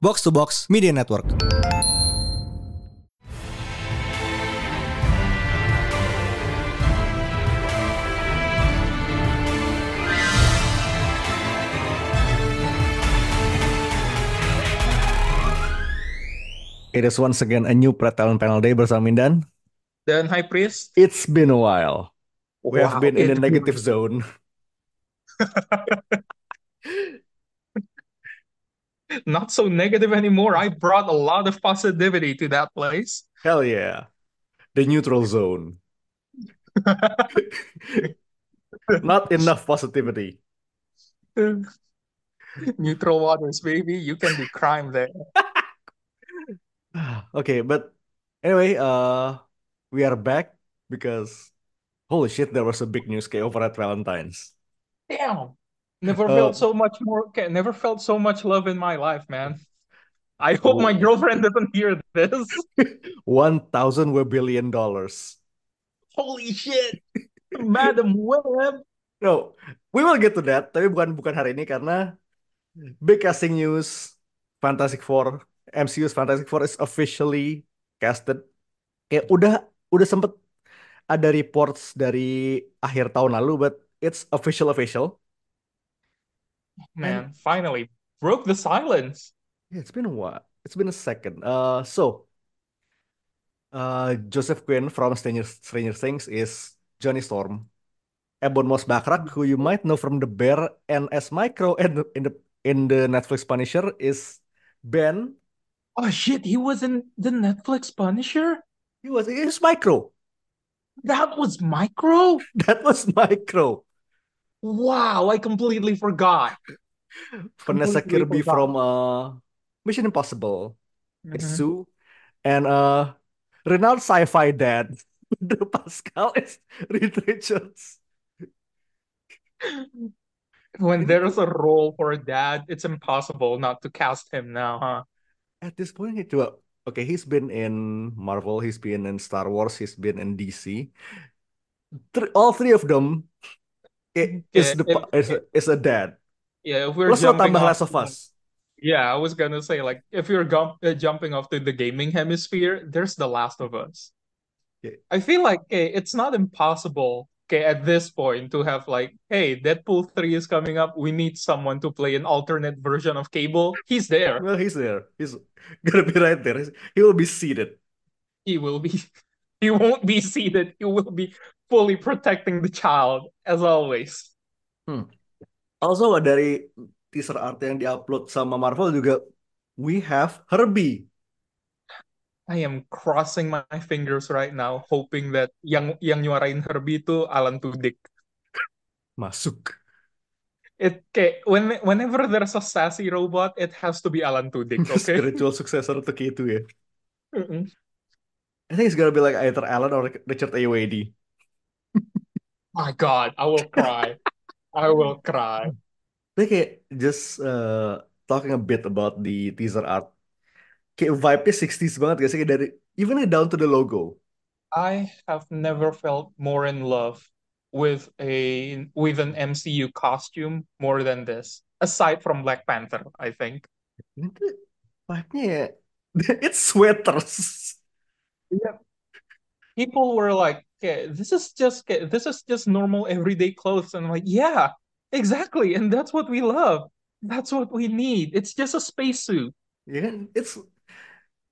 Box to Box Media Network. It is once again a new Pret Talent Panel Day bersama Mindan. Dan High Priest. It's been a while. We have Wow, been in a it's negative been- zone. Not so negative anymore. I brought a lot of positivity to that place. Hell yeah. The neutral zone. Not enough positivity. Neutral waters, baby. You can do crime there. Okay, but anyway, uh, we are back because holy shit, there was a big news over at Valentine's. Damn. Never Uh, felt so much more. okay, Never felt so much love in my life, man. I hope my girlfriend doesn't hear this. One thousand billion dollars. Holy shit, Madam Web. No, we will get to that, tapi bukan bukan hari ini karena big casting news, Fantastic Four, MCU's Fantastic Four is officially casted. Kayak udah udah sempet ada reports dari akhir tahun lalu, but it's official official. Man, finally broke the silence. Yeah, it's been a while. It's been a second. Uh, so uh, Joseph Quinn from Stranger Stranger Things is Johnny Storm. Ebon Moss Backrack, who you might know from The Bear and as Micro and in the in the Netflix Punisher is Ben. Oh shit, he was in the Netflix Punisher? He was he was Micro. That was Micro? That was Micro. Wow, I completely forgot. Vanessa Completely Kirby forgot. from uh Mission Impossible. It's Mhm. Sue. And uh renowned sci-fi dad. Pedro Pascal is Reed Richards. When there's a role for a dad, it's impossible not to cast him now, huh? At this point, he coba, okay, he's been in Marvel, he's been in Star Wars, he's been in DC. Thr- all three of them i- is Yeah, the is a, is a dad. Yeah, if we're Plus jumping tambah Last of Us. Yeah, I was gonna say like if you're gum- uh, jumping off to the gaming hemisphere, there's The Last of Us. Yeah. I feel like okay, it's not impossible okay, at this point to have like, hey, Deadpool 3 is coming up. We need someone to play an alternate version of Cable. He's there. Well, he's there. He's gonna be right there. He will be seated. He will be he won't be seated. He will be fully protecting the child as always. Also dari teaser art yang diupload sama Marvel juga, we have Herbie. I am crossing my fingers right now, hoping that yang yang nyuarain Herbie itu Alan Tudyk. Masuk. It okay, when whenever there's a sassy robot, it has to be Alan Tudyk, okay? Spiritual successor to K2 ya. Mm-mm. I think it's gonna be like either Alan or Richard A. Wady. My God, I will cry. I will cry. Tapi kayak just uh, talking a bit about the teaser art. Kayak vibe-nya 60s banget gak sih? Kayak dari even down to the logo. I have never felt more in love with a with an MCU costume more than this. Aside from Black Panther, I think. Ini tuh vibe-nya it's sweaters. Yeah. People were like, okay, this is just okay, this is just normal everyday clothes. And I'm like, yeah, exactly. And that's what we love. That's what we need. It's just a spacesuit. Ya kan? It's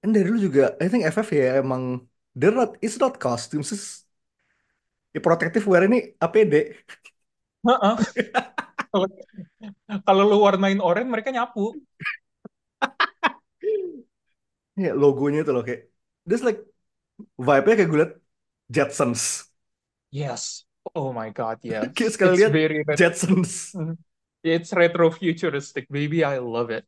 and dari dulu juga I think FF ya emang they're not it's not costumes it's ya protective wear ini APD. Kalau kalau lu warnain oranye, mereka nyapu. Ya logonya itu loh kayak this like vibe-nya kayak gue liat Jetsons. Yes. Oh my God, yes. Kayak sekali It's lihat Jetsons. it's retro futuristic, baby. I love it.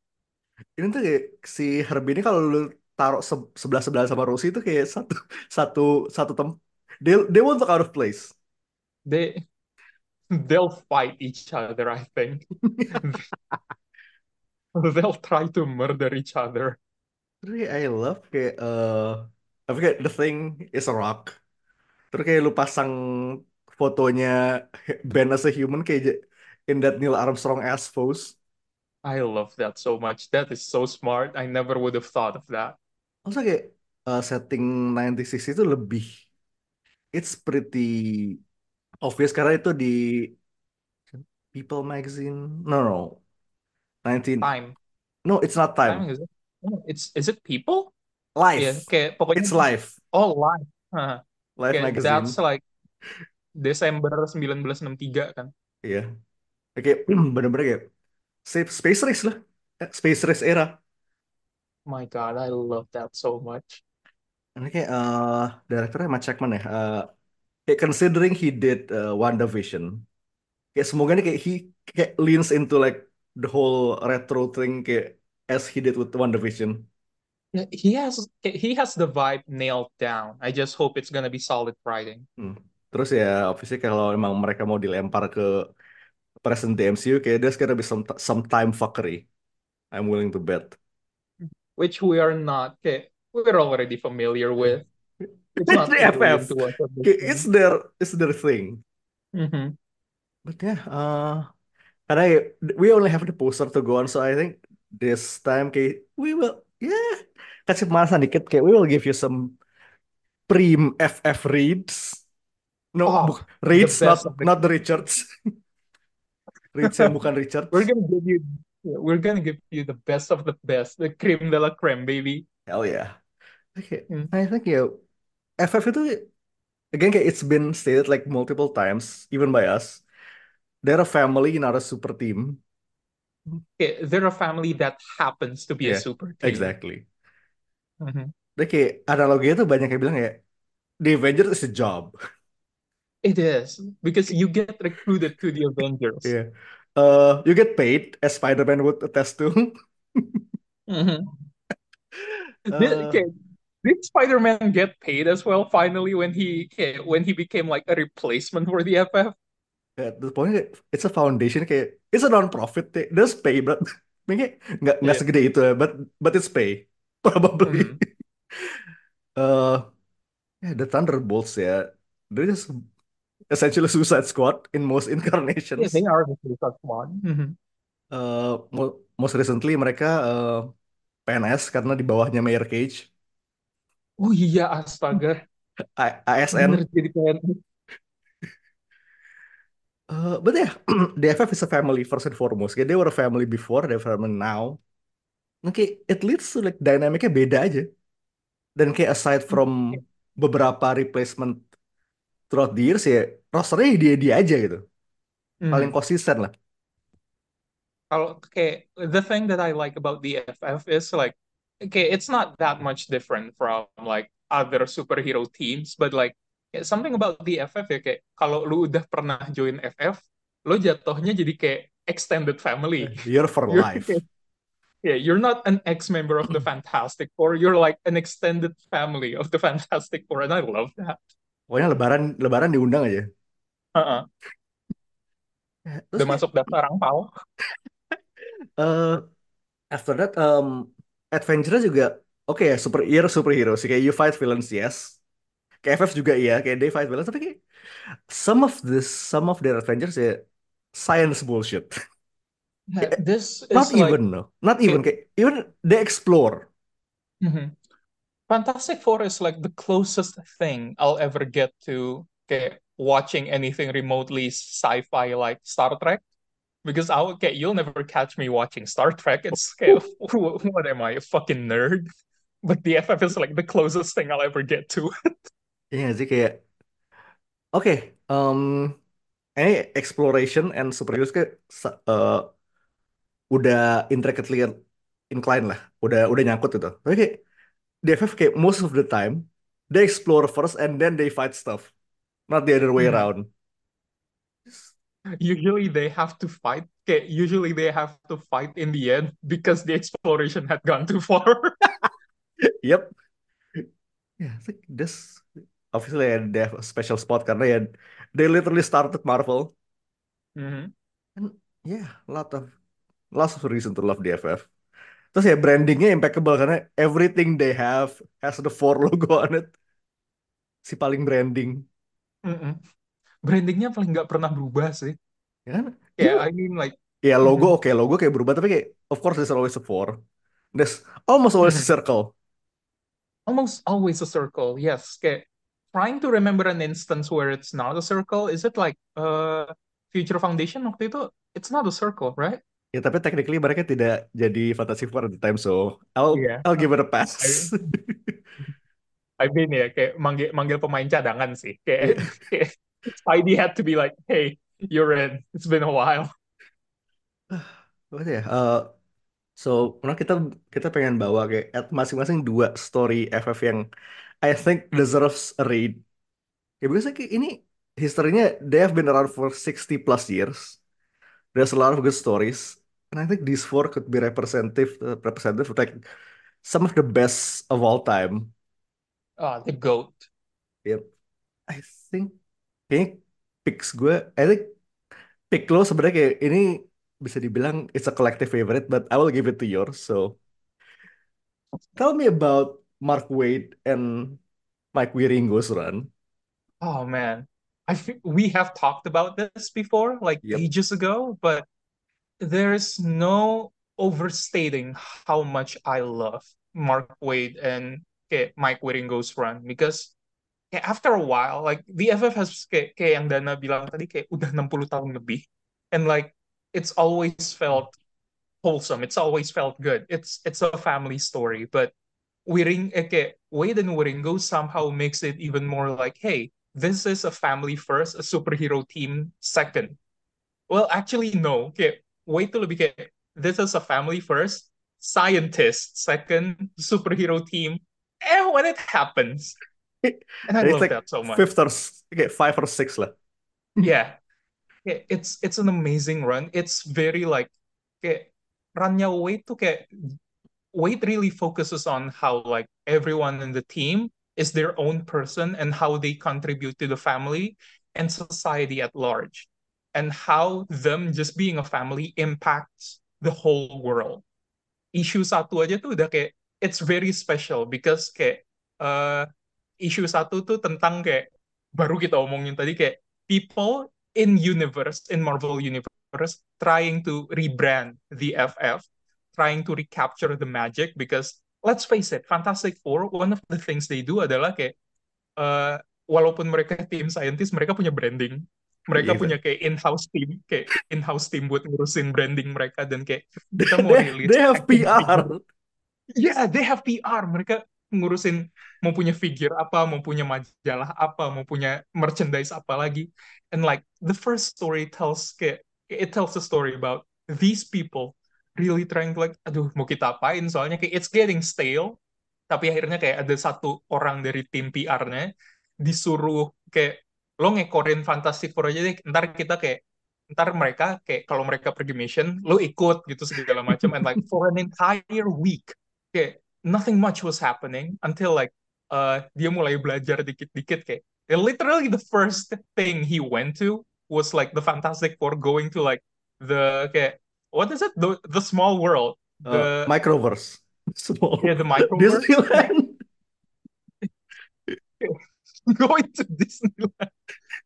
Ini tuh kayak si Herbie ini kalau lu taruh se- sebelah sebelah sama Rosie itu kayak satu satu satu tem they they won't look out of place. They they'll fight each other, I think. They'll try to murder each other. Tapi I love kayak eh tapi kayak the thing is a rock. Terus kayak lu pasang fotonya Ben as a human kayak in that Neil Armstrong ass pose. I love that so much. That is so smart. I never would have thought of that. Also kayak uh, setting 96 itu lebih it's pretty obvious karena itu di People magazine. No, no. 19 Time. No, it's not time. Time is it? It's is it people? Life. Yeah, kayak pokoknya It's life. Oh, live. Haha. Life Kayak magazine. that's like Desember 1963 kan. Iya. Kayak bener-bener kayak Space Space Race lah. Eh, Space Race era. My God, I love that so much. Ini kayak eh direkturnya Matt Shakman ya. Eh, kayak considering he did uh, WandaVision. Kayak semoga ini kayak he kayak leans into like the whole retro thing kayak as he did with WandaVision. He has he has the vibe nailed down. I just hope it's gonna be solid writing. Hmm. Terus ya, obviously kalau emang mereka mau dilempar ke present the MCU, kayak there's gonna be some some time fuckery. I'm willing to bet. Which we are not. Okay, we're already familiar with. It's not the FF. to us at this Kayak it's their it's their thing. Mhm. But yeah, uh, karena ya, we only have the poster to go on, so I think this time kayak we will, yeah, kasih pemanasan dikit kayak we will give you some prim FF reads. No, Oh, reads not not the Richards. reads yang bukan Richards. We're gonna give you we're gonna give you the best of the best, the creme de la creme, baby. Hell yeah. Okay, Hmm. I think ya FF itu again kayak it's been stated like multiple times even by us. They're a family, not a super team. Okay, they're a family that happens to be a Yeah, super team. exactly. Mhm. Dia kayak analoginya tuh banyak yang bilang ya The Avengers is a job. It is because you get recruited to the Avengers. Yeah. Uh, you get paid as Spider-Man would attest to. Mhm. Did, Uh, okay, did Spider-Man get paid as well finally when he okay, when he became like a replacement for the FF? at the point kayak, it's a foundation kayak it's a non-profit. kayak, There's pay, but kayak nggak nggak Yeah. segede itu ya, but but it's pay probably. Mhm. Uh, yeah, the Thunderbolts ya, they're just essentially Suicide Squad in most Yeah, incarnations. they are the Suicide Squad. Mhm. Uh, mo- most recently mereka uh, PNS karena di bawahnya Mayor Cage, Oh iya, astaga. A- ASN. Bener jadi PNS. Uh, but yeah, the FF is a family first and foremost. Kayak they were a family before, they're a family now. Oke, it leads to like dynamicnya beda aja. Dan kayak aside from beberapa replacement throughout the years ya, rosternya dia dia aja gitu. Paling Mhm. konsisten lah. Kalau okay, the thing that I like about the FF is like okay, it's not that much different from like other superhero teams, but like yeah, something about the FF ya kayak kalau lu udah pernah join FF, lu jatuhnya jadi kayak extended family. You're for life. Yeah, you're not an ex-member of the Fantastic Four, you're like an extended family of the Fantastic Four, and I love that. Pokoknya lebaran lebaran diundang aja. Uh-uh. Udah masuk daftar angpau. uh, after that, um, Adventure juga oke ya, superhero superhero sih kayak you fight villains yes. Kayak FF juga iya, kayak they fight villains tapi kayak some of this, some of their adventures ya science bullshit. Yeah, this Not like even no, not even kayak even they explore. Mhm. Fantastic Four is like the closest thing I'll ever get to okay, watching anything remotely sci-fi like Star Trek. Because I'll okay, you'll never catch me watching Star Trek. It's okay, what am I, a fucking nerd? But the FF is like the closest thing I'll ever get to. Iya nggak sih kayak oke, um, any exploration and superheroes kayak eh, udah intricately inclined lah, udah udah nyangkut gitu. Tapi kayak di FF kayak most of the time they explore first and then they fight stuff, not the other way Mhm. around. Usually they have to fight. Okay, usually they have to fight in the end because the exploration had gone too far. Yep. Yeah, I think this obviously they have a special spot karena ya they literally started Marvel Mhm. and yeah, a lot of lots of reason to love the FF. Terus ya brandingnya impeccable karena everything they have has the four logo on it. Si paling branding, Mm-mm. Brandingnya paling nggak pernah berubah sih. ya kan? Yeah, Even I mean like ya logo Mhm. oke logo kayak berubah tapi kayak of course there's always a four there's almost always a Mhm. circle Almost always a circle, yes. Kayak trying to remember an instance where it's not a circle. Is it like uh Future Foundation waktu itu? It's not a circle, right? Ya tapi technically mereka tidak jadi Fantastic Four at the time so I'll Iya. I'll give it a pass I mean ya kayak manggil manggil pemain cadangan sih. Kayak, kayak Spidey had to be like, hey, you're in. It's been a while. Apa ya? Eh, so, karena kita kita pengen bawa kayak at masing-masing dua story FF yang I think deserves a read. Ya because kayak ini historinya they have been around for 60 plus years. There's a lot of good stories. And I think these four could be representative uh, representative of like some of the best of all time. Ah, the GOAT. Yep. I think kayaknya picks gue, I think pick lo sebenarnya kayak ini bisa dibilang it's a collective favorite, but I will give it to yours. So tell me about Mark Wade and Mike Wieringo's run. Oh man. I think we have talked about this before, like Yep. ages ago, but there's no overstating how much I love Mark Wade and kayak Mike Wieringo's run because kayak after a while, like the FF has kayak, kayak yang Dana bilang tadi kayak udah 60 tahun lebih. And like it's always felt wholesome. It's always felt good. It's it's a family story, but Wiring eh, kayak Wade and Wiringo somehow makes it even more like, hey, this is a family first, a superhero team second. Well, actually, no. Okay, wait tuh lebih kayak this is a family first, scientist second, superhero team. And when it happens, and I It's love like that so much. fifth or kayak five or six lah. Yeah. Kayak it's it's an amazing run. It's very like kayak runnya Wade tuh kayak Wade really focuses on how like everyone in the team is their own person and how they contribute to the family and society at large and how them just being a family impacts the whole world. Issue satu aja tuh udah kayak it's very special because kayak uh, issue satu tuh tentang kayak baru kita omongin tadi kayak people in universe in Marvel universe trying to rebrand the FF trying to recapture the magic because let's face it Fantastic Four one of the things they do adalah kayak uh, walaupun mereka tim scientist mereka punya branding mereka Iya. punya kayak in-house team kayak in-house team buat ngurusin branding mereka dan kayak kita mau they, rilis they have PR. Yeah, they have PR. Mereka ngurusin mau punya figure apa, mau punya majalah apa, mau punya merchandise apa lagi. And like the first story tells kayak it tells a story about these people really trying to like, aduh mau kita apain? Soalnya kayak it's getting stale. Tapi akhirnya kayak ada satu orang dari tim PR-nya disuruh kayak lo ngekorin Fantastic Four aja deh. Ntar kita kayak ntar mereka kayak kalau mereka pergi mission lo ikut gitu segala macam and like for an entire week kayak nothing much was happening until like uh, dia mulai belajar dikit-dikit kayak literally the first thing he went to was like the Fantastic Four going to like the kayak what is it? The the small world. Uh, the Microverse. Small. yeah the microverse. Disneyland. going to Disneyland.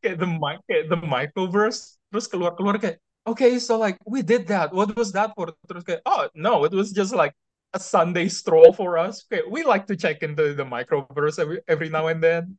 Kayak the mic kayak the microverse. Terus keluar-keluar kayak okay so like we did that. What was that for? Terus kayak oh no it was just like a Sunday stroll for us. Okay we like to check into the microverse every every now and then.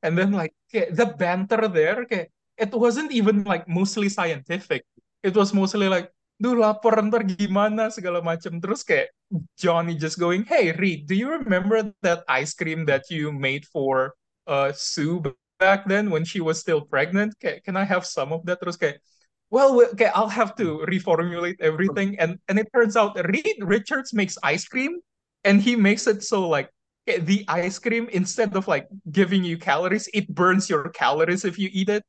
And then like kayak the banter there okay, it wasn't even like mostly scientific. It was mostly like duh lapar ntar gimana? segala macam terus kayak Johnny just going hey Reed do you remember that ice cream that you made for uh Sue back then when she was still pregnant? Kayak can I have some of that? Terus kayak well we- okay I'll have to reformulate everything. And and it turns out Reed Richards makes ice cream and he makes it so like the ice cream instead of like giving you calories it burns your calories if you eat it.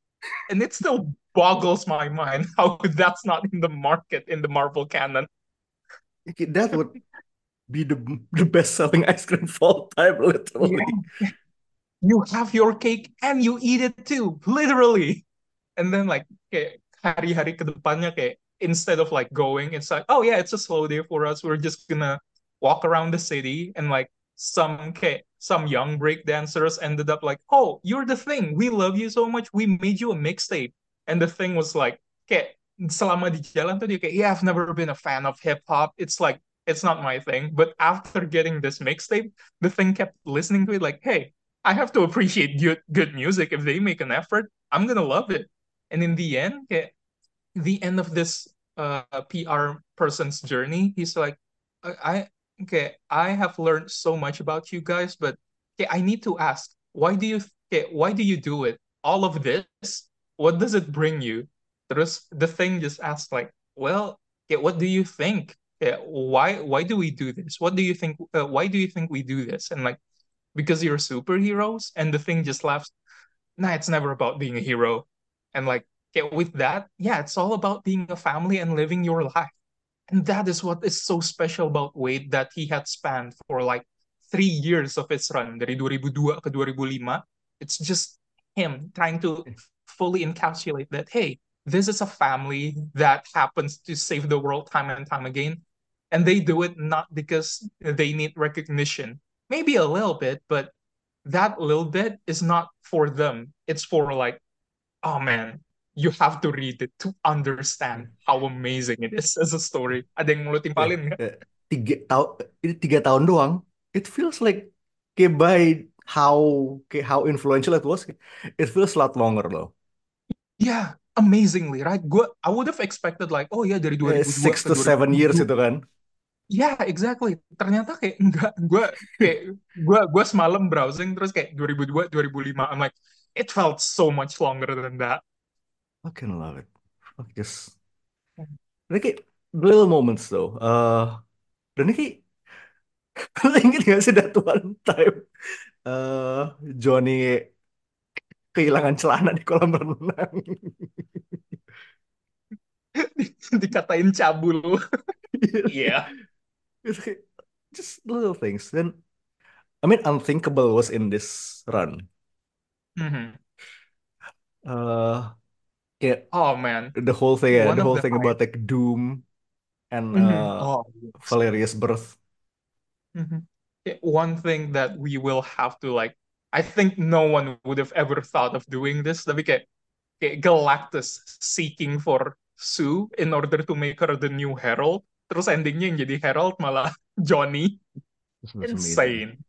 And it's still boggles my mind how that's not in the market in the Marvel canon. That would be the the best selling ice cream of all time, literally. Yeah. you have your cake and you eat it too literally. And then like kayak hari-hari ke depannya kayak instead of like going it's like oh yeah it's a slow day for us. We're just gonna walk around the city and like some kayak some young break dancers ended up like oh you're the thing. We love you so much. We made you a mixtape and the thing was like kayak selama di jalan tuh dia kayak yeah I've never been a fan of hip hop it's like it's not my thing. But after getting this mixtape the thing kept listening to it like hey I have to appreciate good good music. If they make an effort I'm gonna love it. And in the end kayak the end of this uh, PR person's journey he's like I okay I have learned so much about you guys but okay, I need to ask why do you okay, why do you do it? All of this what does it bring you Terus the thing just asked like, well, yeah, what do you think? Yeah, why why do we do this? What do you think? Uh, why do you think we do this? And like, because you're superheroes. And the thing just laughs. Nah, it's never about being a hero. And like, yeah, with that, yeah, it's all about being a family and living your life. And that is what is so special about Wade that he had spanned for like three years of his run dari 2002 ke 2005. It's just him trying to fully encapsulate that. Hey, this is a family that happens to save the world time and time again. And they do it not because they need recognition, maybe a little bit, but that little bit is not for them. It's for like, oh man, you have to read it to understand how amazing it is as a story. Ada yang mau timpalin nggak? Eh, tiga tahun ini tiga tahun doang. It feels like kayak by how kayak how influential it was. It feels a lot longer loh. Yeah, amazingly, right? Gue, I would have expected like, oh ya dari Eh, 2002 six ke to seven years 2007. itu kan. Ya, exactly. Ternyata kayak enggak. Gue kayak gue gue semalam browsing terus kayak 2002, 2005. I'm like, it felt so much longer than that. Fucking love it. Fuck just ini kayak little moments though. Uh, dan ini kayak inget gak sih that one time eh Johnny kehilangan celana di kolam renang. Dikatain cabul. Iya. It's kayak just little things. Then I mean unthinkable was in this run. Mhm. Uh, kayak Oh man, the whole thing one the whole the thing high. about like Doom and Mhm. uh, Oh, yes. Valeria's birth. Mhm. Yeah, One thing that we will have to like, I think no one would have ever thought of doing this, tapi kayak, kayak Galactus seeking for Sue in order to make her the new Herald. Terus endingnya yang jadi Herald malah Johnny. Insane.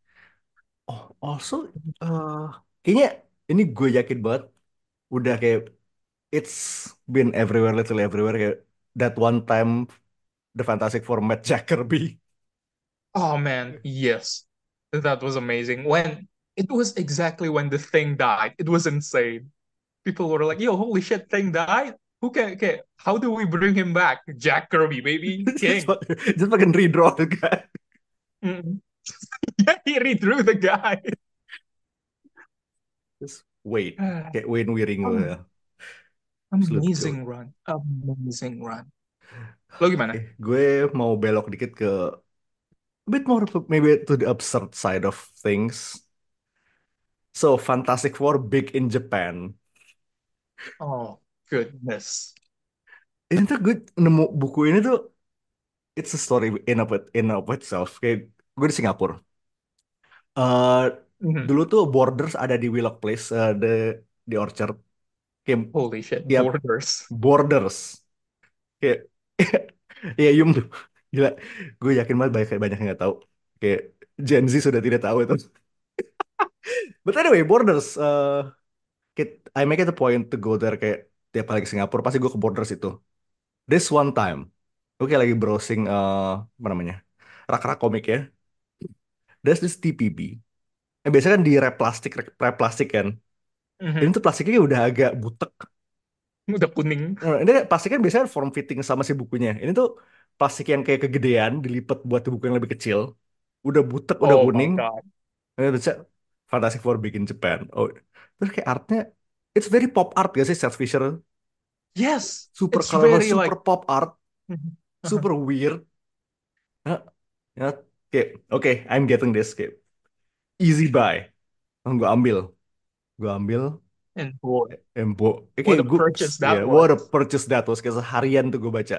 Oh, also, uh, kayaknya ini gue yakin banget udah kayak it's been everywhere, literally everywhere. Kayak that one time the Fantastic Four met Jack Kirby. Oh man, yes. That was amazing. When it was exactly when the thing died. It was insane. People were like, yo, holy shit, thing died? Who can, can how do we bring him back? Jack Kirby, baby. just, King. just fucking redraw the guy. Mm. yeah, he redrew the guy. Just wait, kayak Wayne ya. Absolute Amazing run. Amazing run. Lo gimana? Oke, gue mau belok dikit ke a bit more maybe to the absurd side of things. So, Fantastic Four big in Japan. Oh, goodness. Ini tuh gue nemu buku ini tuh it's a story in of it, in of itself. Kayak gue di Singapura. Eh, Mhm. dulu tuh Borders ada di Wheelock Place, eh, the di Orchard. Kayak Holy shit, Yep. borders. Borders. Kayak ya Yum tuh. Gila. Gue yakin banget banyak banyak yang nggak tahu. Kayak Gen Z sudah tidak tahu itu. But anyway, Borders. eh, kit- I make it a point to go there kayak tiap kali ke Singapura pasti gue ke Borders itu. This one time, gue kayak lagi browsing eh, apa namanya rak-rak komik ya. There's this TPB. Eh, biasanya kan di wrap plastik, wrap plastik kan. Mhm. Ini tuh plastiknya udah agak butek. Udah kuning. Nah, ini plastiknya biasanya form fitting sama si bukunya. Ini tuh plastik yang kayak kegedean, dilipat buat buku yang lebih kecil. Udah butek, udah Oh my kuning. Ini baca Fantastic Four Big in Japan. Oh, terus kayak artnya, it's very pop art gak sih, Seth Fisher? Yes, Super very super like pop art, Mhm. super weird. Ya, ya, kayak, oke, I'm getting this. Kayak, easy buy. Gue ambil. Gue ambil. and boy, Embo. Eh, what a gue, purchase that ya, what a was. purchase that was. Kayak seharian tuh gue baca.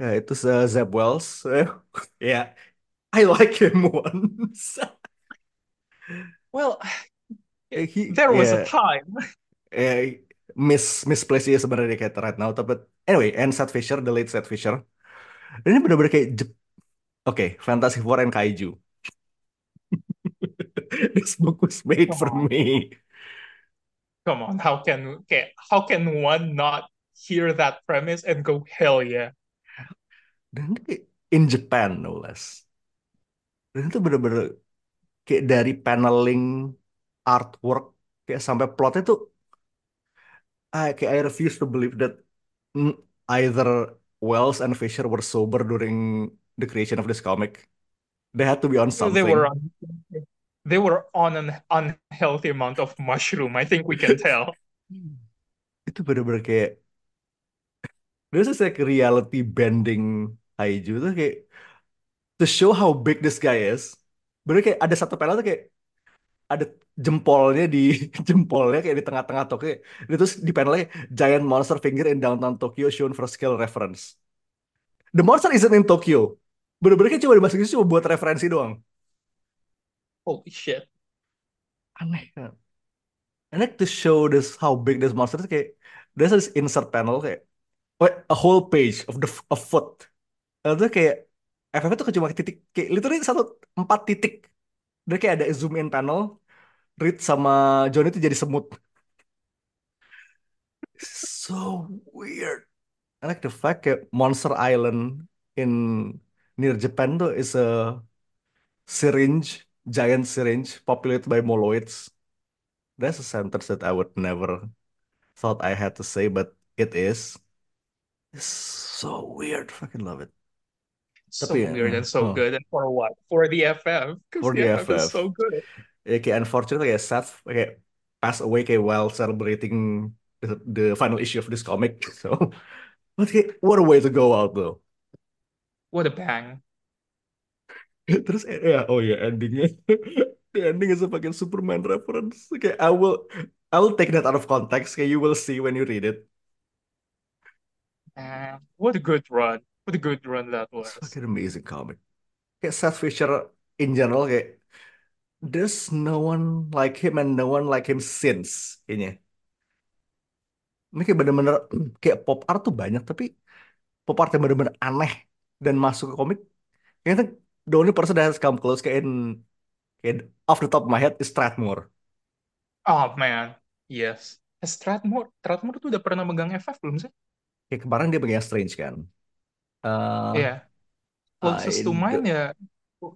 Ya, itu se- Zeb Wells. Ya, I like him once. Well, Eh, he, there was a ya, time. eh, mis misplaced sih sebenarnya kayak right now. Tapi anyway, and Seth Fisher, the late Seth Fisher. Ini bener-bener kayak Oke, Fantastic Four and Kaiju. This book was made Come for on. me. Come on, how can okay, how can one not hear that premise and go hell yeah? Dan in Japan no less. Dan itu bener-bener kayak dari paneling artwork kayak sampai plotnya tuh I, kayak I refuse to believe that either Wells and Fisher were sober during the creation of this comic. They had to be on They something. were on they were on an unhealthy amount of mushroom. I think we can tell. Itu bener-bener kayak this is like reality bending kaiju tuh kayak to show how big this guy is. Bener kayak ada satu panel tuh kayak ada jempolnya di jempolnya kayak di tengah-tengah Tokyo. Terus di panelnya giant monster finger in downtown Tokyo shown for scale reference. The monster isn't in Tokyo. Bener-bener kayak cuma dimasukin cuma buat referensi doang. Holy shit. Aneh kan. And like to show this how big this monster is kayak there's this insert panel kayak wait, a whole page of the a foot. Itu kayak FF itu cuma titik kayak literally satu empat titik. Dan kayak ada zoom in panel, Reed sama Johnny itu jadi semut. So weird. I like the fact kayak Monster Island in near Japan tuh is a syringe, giant syringe populated by moloids. That's a sentence that I would never thought I had to say, but it is. It's so weird. Fucking love it. So Tapi ya, weird and so oh. good. And for what? For the FF. For the, the FF is FF. so good. Ya kayak unfortunately kayak Seth kayak passed away kayak while celebrating the, the final issue of this comic. So, but kayak, what a way to go out though. What a bang. Terus ya, oh ya endingnya, the ending is a fucking Superman reference. Kayak I will, I will take that out of context. Kayak you will see when you read it. Man, what a good run. What a good run that was. It's fucking amazing comic. Kayak Seth Fisher in general kayak there's no one like him and no one like him since kayaknya. Ini kayak bener-bener kayak pop art tuh banyak tapi pop art yang bener-bener aneh dan masuk ke komik. Kayaknya the only person that has come close kayak in kayak off the top of my head is Strathmore. Oh man, yes. Strathmore, Strathmore tuh udah pernah megang FF belum sih? Kayak kemarin dia pegang Strange kan. Uh, Iya. Closest I to mine ya,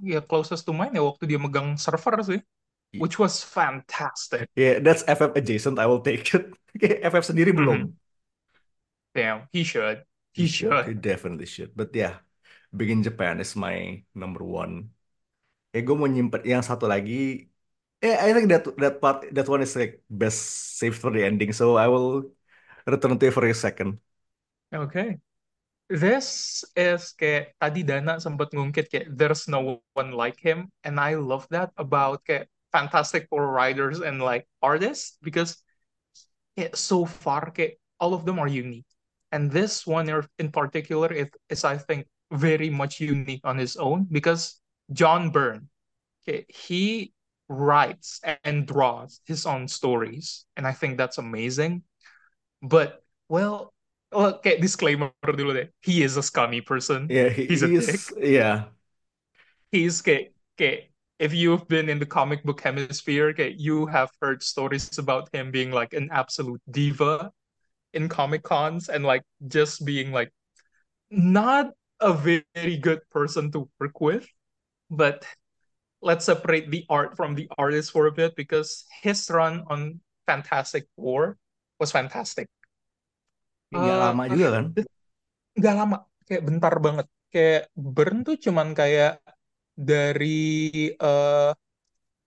ya closest to mine ya waktu dia megang server sih, which was fantastic. Yeah, that's FF adjacent. I will take it. FF sendiri belum. Mhm. Damn, he should. He He should. He should. definitely should. But yeah, Big in Japan is my number one. Eh, gue mau nyimpen yang satu lagi. Eh, I think that that part that one is like best saved for the ending. So I will return to it for a second. Okay. This is kayak tadi Dana sempat ngungkit kayak there's no one like him and I love that about kayak Fantastic Four writers and like artists because kayak so far kayak all of them are unique. And this one in particular is, is I think very much unique on his own because John Byrne he writes and draws his own stories and I think that's amazing. But well kayak disclaimer dulu deh he is a scummy person. Yeah, he, he's a he dick. is. Yeah, he's kayak kayak if you've been in the comic book hemisphere kayak you have heard stories about him being like an absolute diva in comic cons and like just being like not a very good person to work with. But let's separate the art from the artist for a bit because his run on Fantastic Four was fantastic nggak Eh, lama juga kan? nggak lama. Kayak bentar banget. Kayak Burn tuh cuman kayak dari eh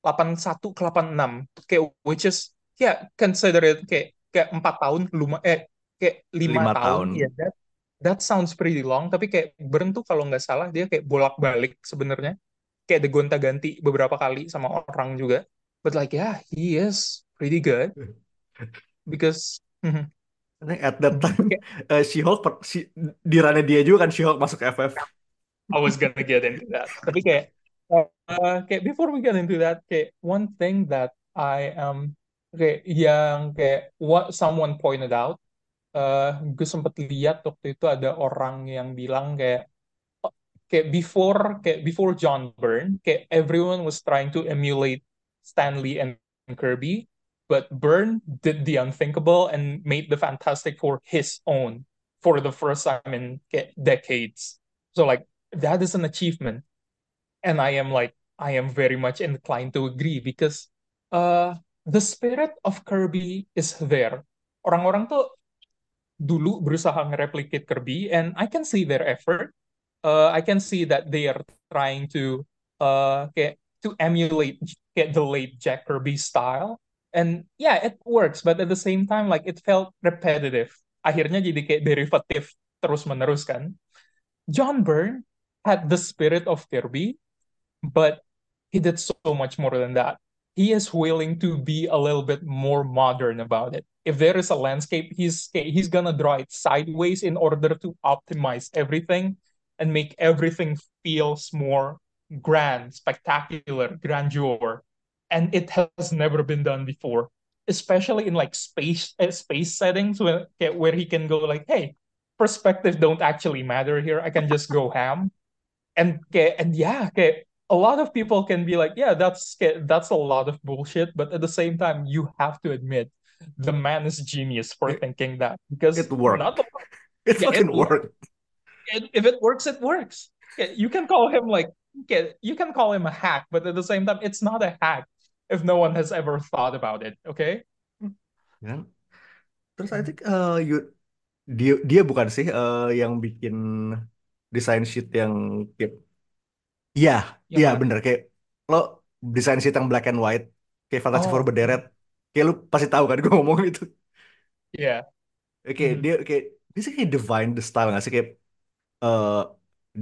81 ke 86 kayak which is ya consider it kayak kayak empat tahun luma eh kayak lima tahun. tahun. ya that that sounds pretty long. Tapi kayak Burn tuh kalau nggak salah dia kayak bolak-balik sebenarnya. Kayak ada gonta-ganti beberapa kali sama orang juga. But like yeah he is pretty good. Because mhm. At that time, Kayak- uh, She-Hulk, si, di runnya dia juga kan She-Hulk masuk FF. I was gonna get into that. Tapi kayak, uh, kayak before we get into that, kayak one thing that I am kayak yang kayak what someone pointed out eh gue sempet lihat waktu itu ada orang yang bilang kayak oh, kayak before kayak before John Byrne kayak everyone was trying to emulate Stanley and Kirby but Byrne did the unthinkable and made the Fantastic Four his own for the first time in decades so like that is an achievement and I am like I am very much inclined to agree because uh the spirit of Kirby is there orang-orang tuh dulu berusaha nge-replicate Kirby and I can see their effort. Uh, I can see that they are trying to uh kayak to emulate kayak the late Jack Kirby style. And yeah, it works, but at the same time like it felt repetitive. Akhirnya jadi kayak derivatif terus-menerus kan. John Byrne had the spirit of Kirby, but he did so much more than that. He is willing to be a little bit more modern about it. If there is a landscape, he's he's gonna draw it sideways in order to optimize everything and make everything feels more grand, spectacular, grandeur. And it has never been done before, especially in like space uh, space settings where where he can go like, hey, perspective don't actually matter here. I can just go ham. And and yeah, a lot of people can be like, yeah, that's that's a lot of bullshit, but at the same time, you have to admit the man is genius for It- thinking that because It worked. not the It Yeah, fucking it worked. it- if it works, it works. You can call him like okay, you can call him a hack, but at the same time, it's not a hack if no one has ever thought about it. Okay? kan? Terus I think uh, you, dia dia bukan sih uh, yang bikin desain sheet yang kayak iya iya bener kayak lo desain sheet yang black and white kayak Four Oh. berderet kayak lu pasti tahu kan gue ngomong itu Yeah. kayak Mhm. dia kayak dia sih kayak divine the style nggak sih kayak uh,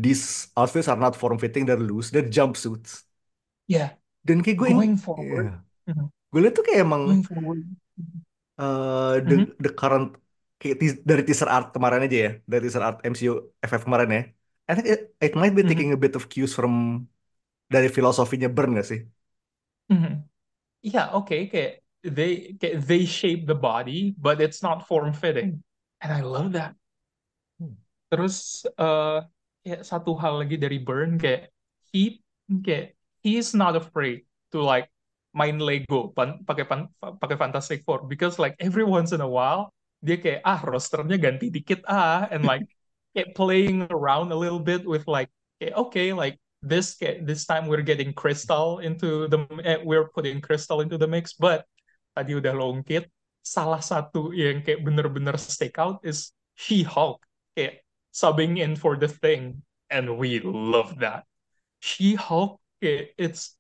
these outfits are not form fitting they're loose they're jumpsuits Yeah. Dan kayak gue Going forward. Mhm. gue liat tuh kayak emang Going forward. uh, the Mhm. the current kayak teas- dari teaser art kemarin aja ya dari teaser art MCU FF kemarin ya I think it, it might be taking a bit of cues from dari filosofinya Burn gak sih Mhm. Yeah, okay, kayak they kayak they shape the body, but it's not form fitting. And I love that. Hmm. Terus eh ya satu hal lagi dari Burn kayak he kayak he's not afraid to like main Lego pan, pakai pan, pakai Fantastic Four. Because like every once in a while dia kayak ah rosternya ganti dikit ah and like kayak playing around a little bit with like kayak, okay like this kayak, this time we're getting Crystal into the eh, we're putting Crystal into the mix. But tadi udah longkit salah satu yang kayak bener-bener stick out is She-Hulk. Kayak subbing in for the thing. And we love that. She-Hulk kayak, it's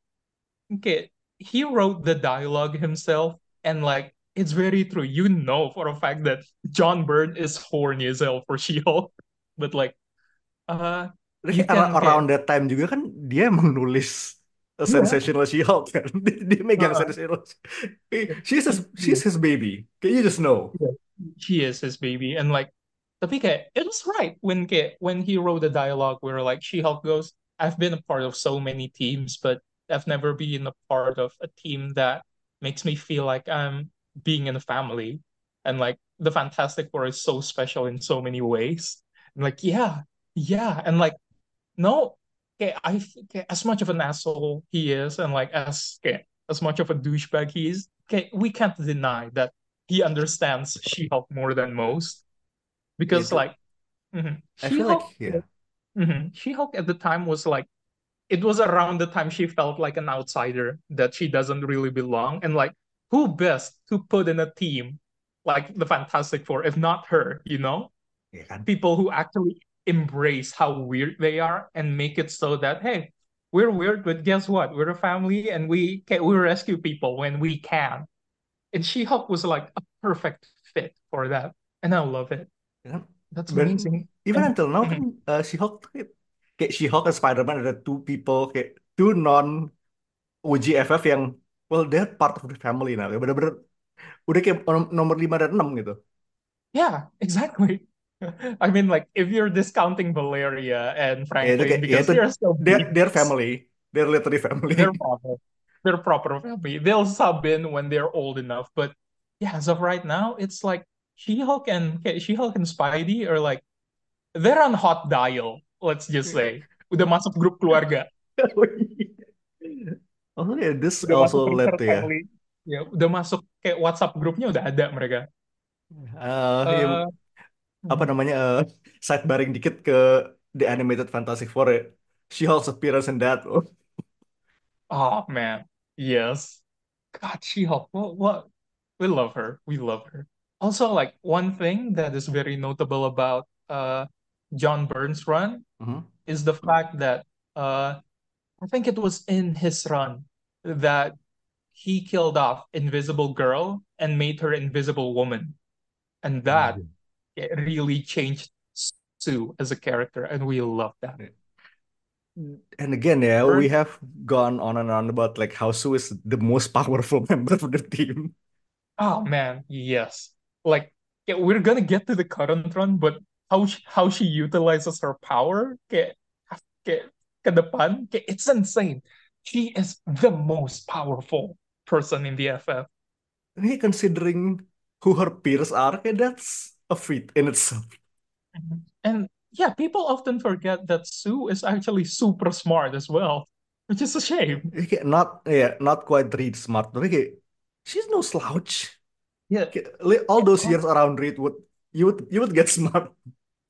okay he wrote the dialogue himself and like it's very true. You know for a fact that John Byrne is horny as hell for She-Hulk. But like uh Terus You kayak ar- can around that time juga kan dia emang nulis a sensational She-Hulk kan. Dia, dia megang Uh-uh. sensational she's his, she's his baby. Can you just know. She is his baby and like tapi kayak it was right when kayak when he wrote the dialogue where like She-Hulk goes I've been a part of so many teams but I've never been a part of a team that makes me feel like I'm being in a family. And like the Fantastic Four is so special in so many ways. And like yeah yeah. And like no okay, I kayak, as much of an asshole he is and like as kayak, as much of a douchebag he is okay, we can't deny that he understands She-Hulk more than most. Because Itu. like mhm. I feel like She-Hulk yeah mhm. She-Hulk at the time was like it was around the time she felt like an outsider that she doesn't really belong. And like who best to put in a team like the Fantastic Four if not her you know? Kan people who actually embrace how weird they are and make it so that hey we're weird but guess what? We're a family and we can we rescue people when we can. And She-Hulk was like a perfect fit for that. And I love it. Kan? that's Dan amazing even And- until now kan uh, She-Hulk kayak, She-Hulk dan Spider-Man ada two people kayak two non OG FF yang well they're part of the family now. Bener-bener udah kayak nomor 5 dan 6 gitu. Yeah exactly. I mean like if you're discounting Valeria and Franklin kayak- ya, because itu- they're they're, they're family. They're literally family. They're family. their proper family. They'll sub in when they're old enough. But yeah, as of right now, it's like She-Hulk and She-Hulk and Spidey are like they're on hot dial, let's just say. Udah masuk grup keluarga. Oh yeah, this Udah also led ya. Ya, udah masuk kayak WhatsApp grupnya udah ada mereka. Eh, ya, Eh, apa namanya eh, sidebarring dikit ke The Animated Fantastic Four ya. She-Hulk's appearance in that. Oh, oh man, yes. God, She-Hulk. What, what? We love her. We love her. Also, like one thing that is very notable about uh John Burns' run mhm. is the fact that uh I think it was in his run that he killed off Invisible Girl and made her Invisible Woman. And that it really changed Sue as a character, and we love that. And again, yeah, we have gone on and on about like how Sue is the most powerful member of the team. oh man, yes. Like yeah, we're gonna get to the current run, but how she, how she utilizes her power, kayak, kayak ke depan, kayak, it's insane. She is the most powerful person in the FF. Hey, considering who her peers are, okay, that's a feat in itself. Mm-hmm. And yeah, people often forget that Sue is actually super smart as well, which is a shame. Not yeah, not quite Reed smart, but she's no slouch. Yeah, all those years around Reed would you would you would get smart.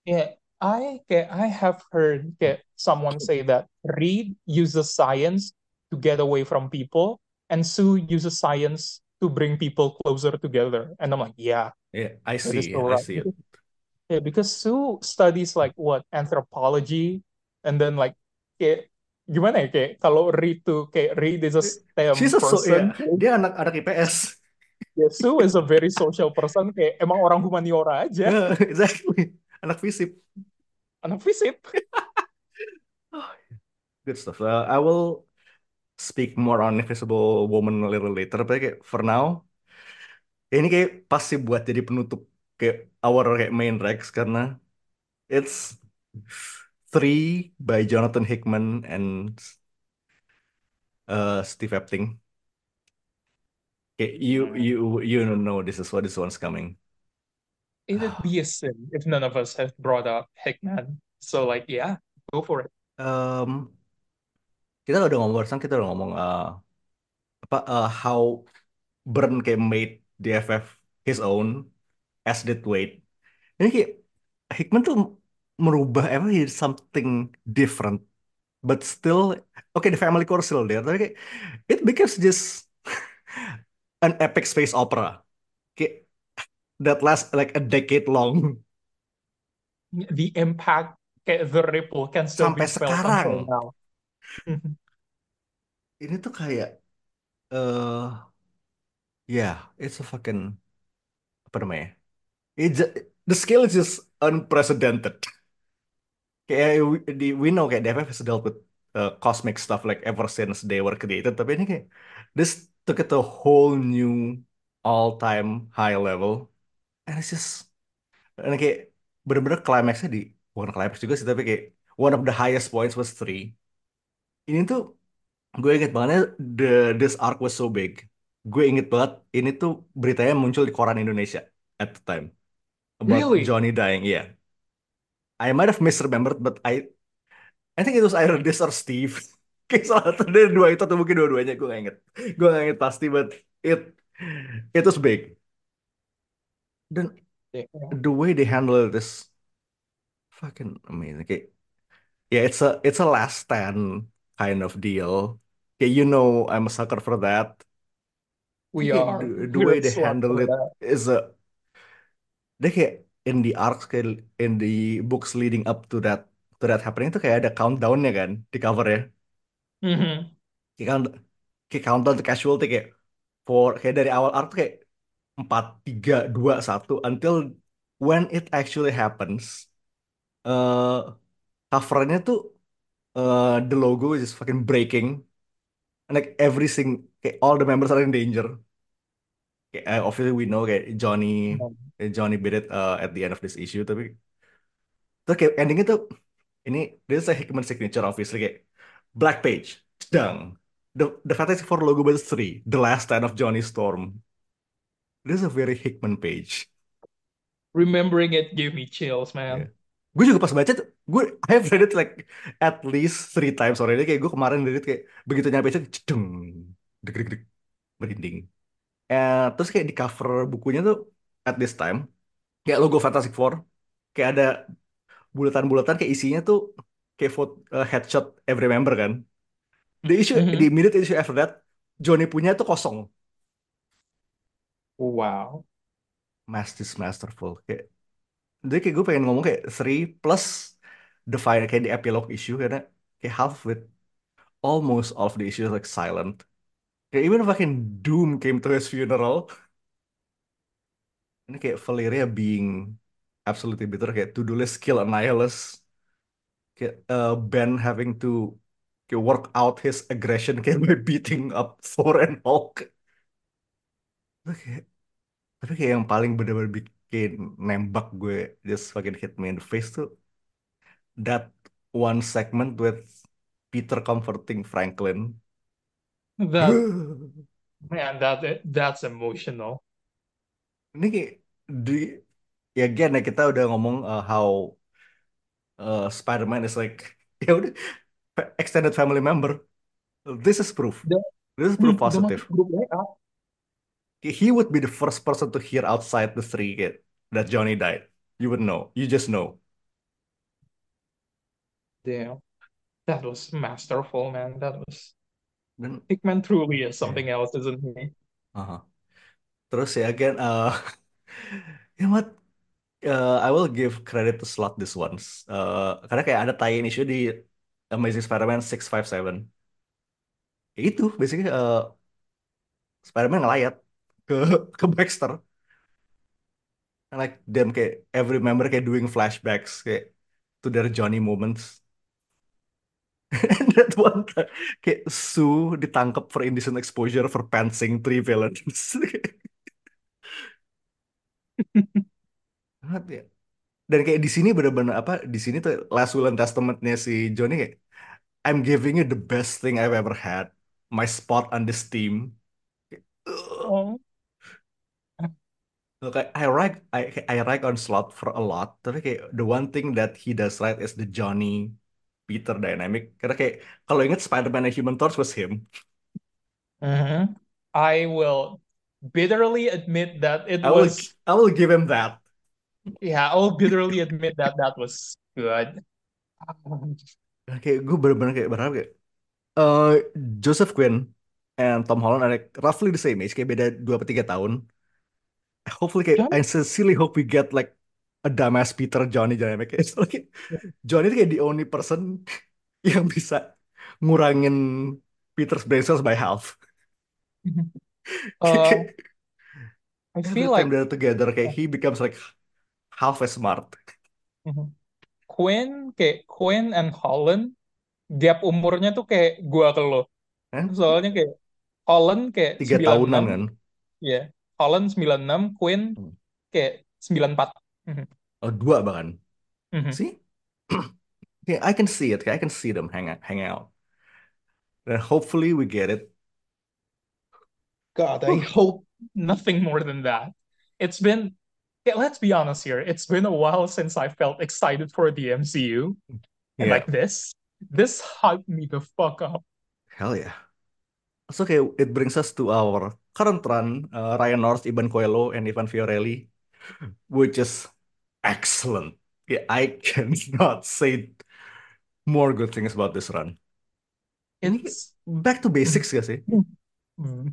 yeah. I I have heard someone say that Reed uses science to get away from people, and Sue uses science to bring people closer together. And I'm like, yeah, Yeah, I see, so I see it. Yeah, because Sue studies like what anthropology, and then like kayak gimana ya kayak kalau Reed tuh kayak Reed is a STEM She's a so person, yeah, dia anak anak IPS. Sue is a very social person kayak emang orang humaniora aja, exactly. Anak FISIP. anak fisip. Good stuff. Uh, I will speak more on Invisible Woman a little later, but kayak for now, ini kayak pasti buat jadi penutup kayak our kayak main Rex karena it's three by Jonathan Hickman and uh, Steve Epting. Okay, you you you know this is what this one's coming. It'd be a sin if none of us have brought up Hickman. So like yeah, go for it. Um, kita udah ngomong barusan kita udah ngomong uh, apa uh, how Byrne kayak made DFF his own as did Wade. Ini kayak Hickman tuh merubah apa something different, but still okay the family core is still there. Tapi kayak it becomes just an epic space opera. That lasts like a decade long The impact, kayak the ripple can still sampai be felt sekarang. until now. Ini tuh kayak eh yeah, it's a fucking apa namanya? It ju- the scale is just unprecedented. Kayak di, we know kayak DFF has dealt with uh, cosmic stuff like ever since they were created. Tapi ini kayak this took it to a whole new all-time high level. And it's just and kayak bener-bener climaxnya di bukan climax juga sih tapi kayak one of the highest points was three. Ini tuh gue inget banget the this arc was so big. Gue inget banget ini tuh beritanya muncul di koran Indonesia at the time about Really? Johnny dying. Iya. I might have misremembered, but I I think it was either this or Steve. Kayak salah satu dari dua itu atau mungkin dua-duanya gue gak inget. Gue gak inget pasti, but it it was big. Dan Yeah. the way they handle it is fucking amazing. Kayak, yeah, it's a it's a last stand kind of deal. Okay, you know I'm a sucker for that. We Kayak are. the, the way they handle it that. is a dia kayak in the arcs kayak in the books leading up to that to that happening itu kayak ada countdownnya kan di covernya. Mhm. Kayak, count, kayak countdown to casualty kayak for kayak dari awal arc tuh kayak empat tiga dua satu until when it actually happens. eh covernya tuh eh the logo is just fucking breaking. And like every sing kayak all the members are in danger. Kayak, eh, obviously we know kayak Johnny eh, Johnny beat it uh, at the end of this issue tapi terus kayak endingnya tuh ini this is a Hickman signature obviously kayak Black Page, dang. the the Fantastic Four logo was three, the last stand of Johnny Storm. This is a very Hickman page. Remembering it gave me chills, Yeah. man. Gue juga pas baca tuh, gue I have read it like at least three times already. Kayak gue kemarin read it kayak begitu nyampe itu, cedeng, deg deg deg, merinding. Eh, terus kayak di cover bukunya tuh at this time, kayak logo Fantastic Four, kayak ada bulatan-bulatan kayak isinya tuh kayak foto eh, headshot every member kan. The issue, Mhm. the immediate issue after that, Johnny punya tuh kosong. Wow. Master's masterful. Kayak, jadi kayak gue pengen ngomong kayak three plus the final kayak di epilogue issue karena kayak half with almost all of the issues like silent. Kayak even fucking Doom came to his funeral. Ini kayak Valeria being absolutely bitter kayak to-do list kill Annihilus. Kayak uh, Ben having to kayak work out his aggression kayak by beating up Thor and Hulk. Kayak, tapi kayak yang paling bener-bener bikin nembak gue just fucking hit me in the face tuh that one segment with Peter comforting Franklin. That man, that that's emotional. Ini kayak di ya again ya kita udah ngomong uh, how uh, Spider-Man is like ya udah extended family member. This is proof. The- This is proof positive. grup He would be the first person to hear outside the three kid that Johnny died. You would know. You just know. Damn. That was masterful, man. That was Dan Hickman truly is something else, isn't he? Uh -huh. Terus ya again, uh, know what? Uh, I will give credit to Slot this ones. Uh, karena kayak ada tie-in issue di Amazing Spider-Man 657. Ya itu, basically uh, Spider-Man ngelayat ke ke Baxter. And like them kayak every member kayak doing flashbacks kayak to their Johnny moments. And that one kayak Sue ditangkap for indecent exposure for pantsing three villains. Banget ya. Dan kayak di sini bener-bener apa? Di sini tuh last will and testamentnya si Johnny kayak I'm giving you the best thing I've ever had. My spot on this team. Ugh. Oh. Look, I, rag I I rag on Slot for a lot, tapi kayak the one thing that he does right is the Johnny Peter dynamic. Karena kayak kalau ingat Spider-Man and Human Torch was him. Mhm. I will bitterly admit that it I will was, I will give him that. Yeah, I will bitterly admit that that was good. Kayak gue bener-bener kayak berharap kayak eh, Joseph Quinn and Tom Holland are like roughly the same age, kayak beda 2 atau 3 tahun. Hopefully kayak Johnny- I sincerely hope we get like a dumbass Peter Johnny dynamic. It's like Johnny itu kayak the only person yang bisa ngurangin Peter's brain cells by half. Uh, I feel like they're together, kayak he becomes like half as smart. Mhm. Quinn kayak Quinn and Holland gap umurnya tuh kayak gua ke lo. Kan? Soalnya kayak Holland kayak Tiga tahunan 96, kan? ya. Holland 96, Quinn Hmm. kayak 94. Mhm. Oh, dua bahkan. Mhm. See? yeah, I can see it. I can see them hang out, hang out. And hopefully we get it. God, I hope nothing more than that. It's been, yeah, let's be honest here. It's been a while since I felt excited for the MCU. And Yeah. like this, this hyped me the fuck up. Hell yeah. So okay, it brings us to our current run, uh, Ryan North, Iban Coelho, and Ivan Fiorelli, which is excellent. Yeah, I cannot say more good things about this run. Ini It's back to basics gak sih?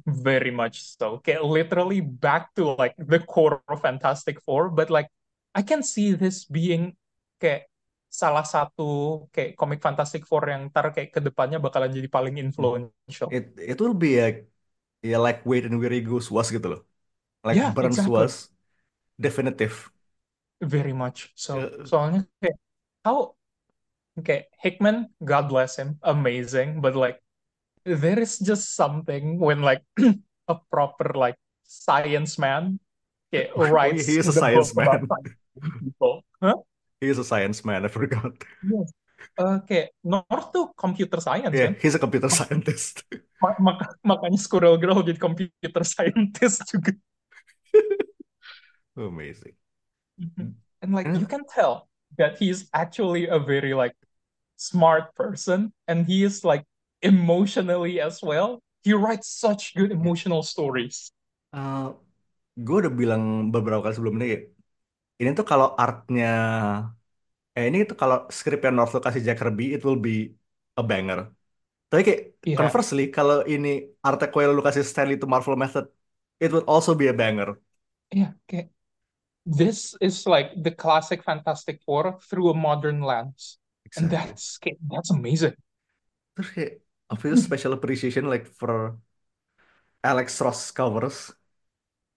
Very much so. Kayak literally back to like the core of Fantastic Four, but like I can see this being kayak salah satu kayak komik Fantastic Four yang ntar kayak ke depannya bakalan jadi paling influential. It it will be like ya like Wade and Weary Goose was gitu loh. Like Yeah, Burns exactly. was definitive. Very much so. Uh, Soalnya kayak how kayak Hickman, God bless him, amazing, but like there is just something when like a proper like science man Oh, writes he is a science man. people. Huh? He is a science man, I forgot. Yes. Kayak North tuh computer science Yeah, kan? he's a computer scientist. Ma- maka- makanya Squirrel Girl jadi computer scientist juga. Amazing. Mhm. And like you can tell that he's actually a very like smart person and he is like emotionally as well. He writes such good emotional stories. Uh, gue udah bilang beberapa kali sebelum ini kayak, ini tuh kalau artnya eh ini tuh kalau skripnya North kasih Jack Kirby it will be a banger. Tapi kayak Iya. conversely kalau ini artnya Coelho lu kasih Stanley to Marvel Method it would also be a banger. Yeah, okay. This is like the classic Fantastic Four through a modern lens. And Exactly. that's okay, that's amazing. Terus kayak I feel special appreciation like for Alex Ross covers.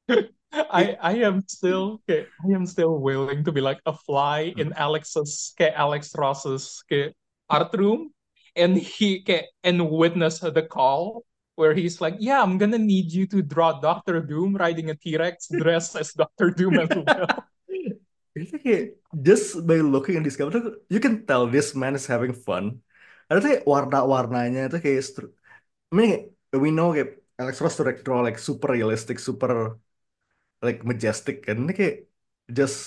I I am still okay, I am still willing to be like a fly hmm. in Alex's okay, Alex Ross's okay, art room and he okay, and witness the call where he's like, Yeah, I'm gonna need you to draw Doctor Doom riding a T-Rex dressed as Doctor Doom as well. Just by looking at this cover you can tell this man is having fun. Ada tuh kayak warna-warnanya tuh kayak stru- I mean we know kayak Alex Ross tuh like draw like super realistic, super like majestic kan. Ini kayak just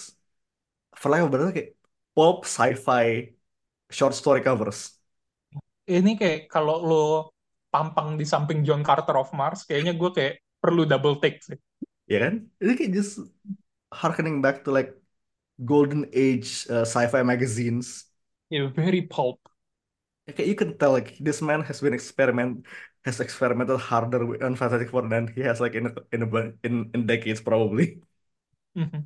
for lack of a better kayak pulp sci-fi short story covers. Ini kayak kalau lo pampang di samping John Carter of Mars, kayaknya gue kayak perlu double take sih. Ya kan? Ini kayak just harkening back to like golden age uh, sci-fi magazines. Yeah, very pulp. Ya, kayak you can tell like this man has been experiment has experimented harder with on Fantastic Four than he has like in a, in a, in in decades probably. Mhm.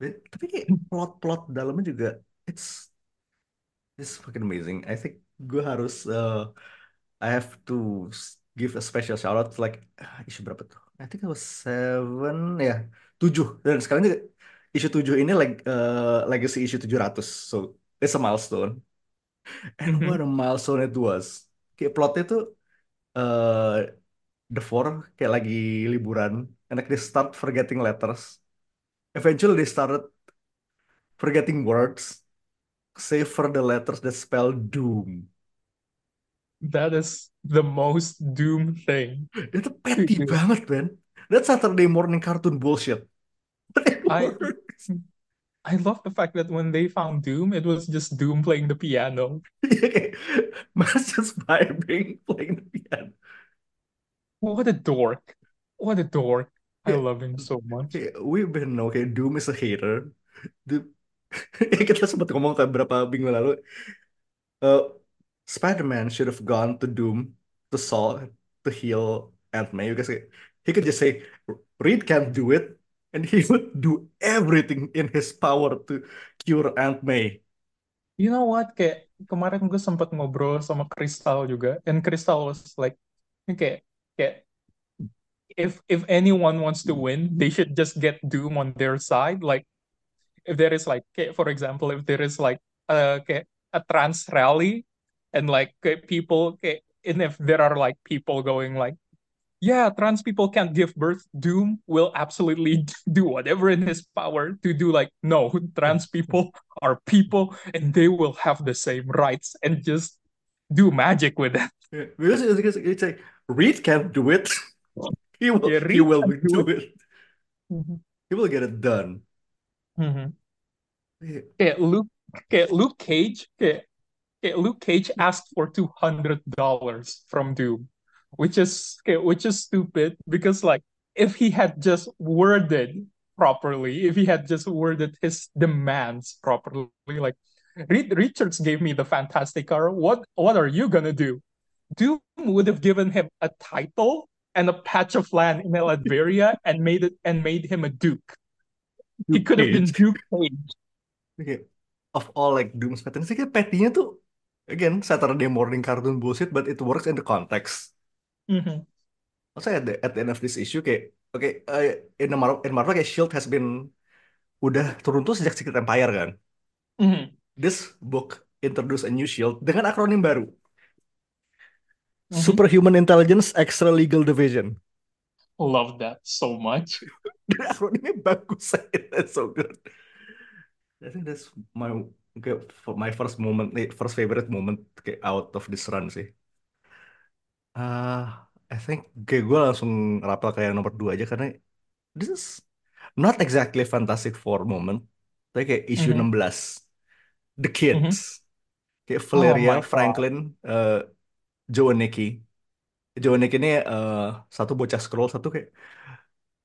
Dan- Tapi kayak plot-plot dalamnya juga it's it's fucking amazing. I think gue harus uh, I have to give a special shout out to like ah, isu berapa tuh? I think it was seven ya tujuh dan sekarang juga isu tujuh ini like uh, legacy isu 700 so it's a milestone and what a milestone it was kayak plotnya tuh uh, the four kayak lagi liburan. And like they start forgetting letters. Eventually they started forgetting words. Save for the letters that spell doom. That is the most Doom thing. itu petty banget man that's Saturday morning cartoon bullshit. I-. I love the fact that when they found Doom, it was just Doom playing the piano. Iya, kayak, Mas just vibing playing the piano What a dork. What a dork. I love him so much. Kayak, we've been okay. Doom is a hater kita sempat ngomong kayak berapa minggu lalu uh, Spider-Man should have gone to Doom to solve to heal Aunt May because he could just say Reed can't do it and he would do everything in his power to cure Aunt May You know what? Kayak kemarin gue sempat ngobrol sama Crystal juga, and Crystal was like, kayak, kayak if if anyone wants to win, they should just get Doom on their side. Like, if there is like, for example, if there is like a kayak a trans rally, and like people, and if there are like people going like, yeah, trans people can't give birth, Doom will absolutely do whatever in his power to do like, no, trans people are people and they will have the same rights and just do magic with it. Yeah, because it's, it's like Reed can't do it he will Yeah, he will do do it he will get it done Mhm. Yeah. Kayak Luke, kayak Luke Cage, kayak, kayak Luke Cage asked for two hundred dollars from Doom, which is kayak, which is stupid because like if he had just worded properly, if he had just worded his demands properly, like Richards gave me the Fantastic Car. What what are you gonna do? Doom would have given him a title and a patch of land in Latveria and made it and made him a duke. He could have been Duke Cage. Okay. Of all like Doom's patterns, kayak petty-nya tuh again Saturday morning cartoon bullshit, but it works in the context. Mhm. Also at the at the end of this issue kayak oke eh, in the Marvel, in Marvel kayak Shield has been udah turun tuh sejak Secret Empire kan. Mhm. This book introduce a new Shield dengan akronim baru. Mhm. Superhuman Intelligence Extra Legal Division. Love that so much. Dan akronimnya bagus, that's so good. I think that's my kayak for my first moment, eh, first favorite moment kayak out of this run sih. Uh, I think kayak gue langsung rapel kayak nomor dua aja karena this is not exactly Fantastic Four moment, tapi kayak isu Mhm. 16, The. Kids, kayak Oh Valeria, God. Franklin, uh, Joe and Nicky. Joe and Nicky ini uh, satu bocah scroll, satu kayak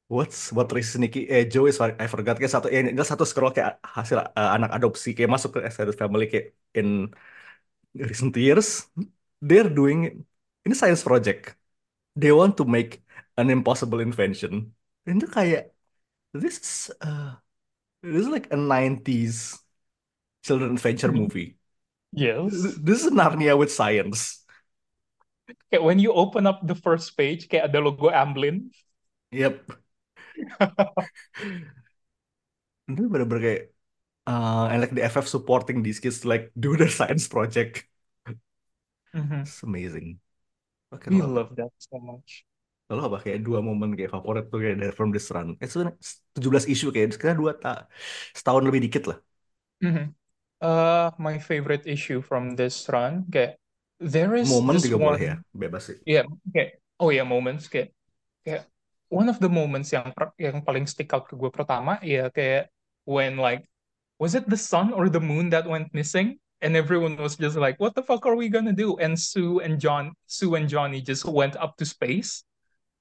What's what race Nicky? Eh Joe is I forgot kayak satu, ya enggak satu scroll kayak hasil uh, anak adopsi kayak masuk ke extended family kayak in recent years. They're doing ini science project. They want to make an impossible invention. Dan itu kayak this is uh, this is like a 90s children adventure Mhm. movie. Yes. This is Narnia with science. Kayak when you open up the first page, kayak ada logo Amblin. Yep. Itu bener-bener kayak uh, and like the FF supporting these kids to like do their science project. Mhm. It's amazing. Oke, We lo apa? love that so much. Lo apa kayak dua momen kayak favorit tuh kayak dari from this run? Itu 17 isu kayak sekarang dua tak setahun lebih dikit lah. Mhm. Uh, my favorite issue from this run, kayak there is Momen this juga boleh ya, one, bebas sih. yeah, kayak oh yeah, moments kayak kayak one of the moments yang yang paling stick out ke gue pertama ya kayak when like was it the sun or the moon that went missing and everyone was just like what the fuck are we gonna do? And Sue and John Sue and Johnny just went up to space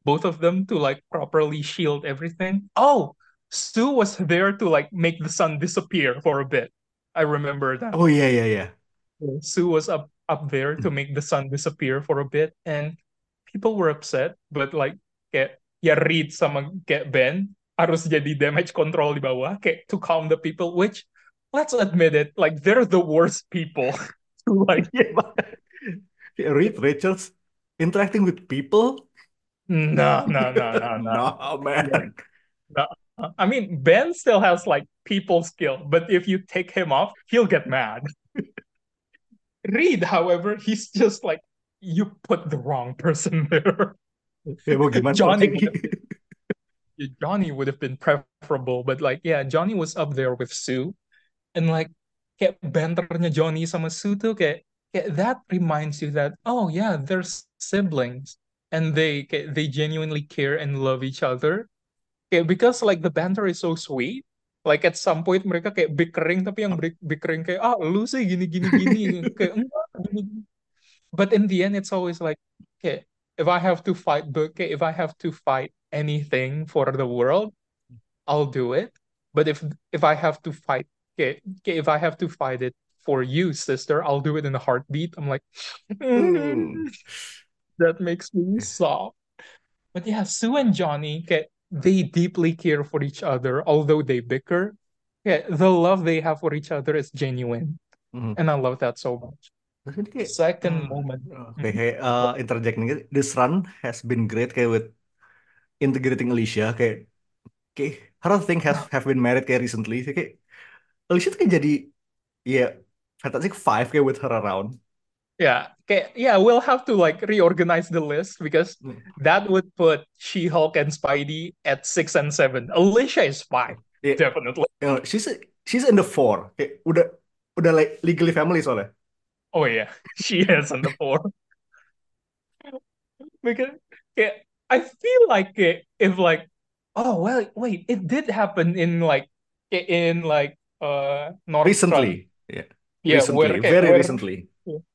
both of them to like properly shield everything. Oh Sue was there to like make the sun disappear for a bit. I remember that. Oh yeah yeah yeah. Sue was up up there to hmm. make the sun disappear for a bit and people were upset but like kayak ya Reed sama kayak Ben harus jadi damage control di bawah kayak to calm the people which let's admit it like they're the worst people to like banget. Reed Richards interacting with people. no no no no no No man. no uh, I mean Ben still has like people skill but if you take him off he'll get mad Reed however he's just like you put the wrong person there mau gimana Johnny lagi? would have Johnny would have been preferable, but like yeah, Johnny was up there with Sue, and like kayak banternya Johnny sama Sue tuh kayak kayak that reminds you that oh yeah, they're siblings and they kayak, they genuinely care and love each other. Kayak because like the banter is so sweet. Like at some point mereka kayak bickering tapi yang bick- bickering kayak ah lu sih gini gini gini kayak enggak gini. gini." But in the end it's always like kayak if I have to fight kayak if I have to fight anything for the world I'll do it. But if if I have to fight kayak, kayak if I have to fight it for you sister I'll do it in a heartbeat. I'm like Hmm. that makes me soft. But yeah, Sue and Johnny, kayak, they deeply care for each other, although they bicker. Yeah, the love they have for each other is genuine, Hmm. and I love that so much. Terus Second uh, moment, Okay, kayak uh, interjecting it, this run has been great kayak with integrating Alicia kayak kayak her thing has have been married kayak recently kayak Alicia tuh kayak jadi ya Fantastic Five kayak with her around. yeah, kayak, yeah, we'll have to like reorganize the list because Hmm. that would put She-Hulk and Spidey at six and seven. Alicia is five, Yeah, definitely. you know, she's she's in the four kayak udah udah like legally family soalnya. Oh yeah, she is in the four. Because yeah, I feel like it, if like oh well wait it did happen in like in like uh North Recently, yeah, yeah recently, where very where recently.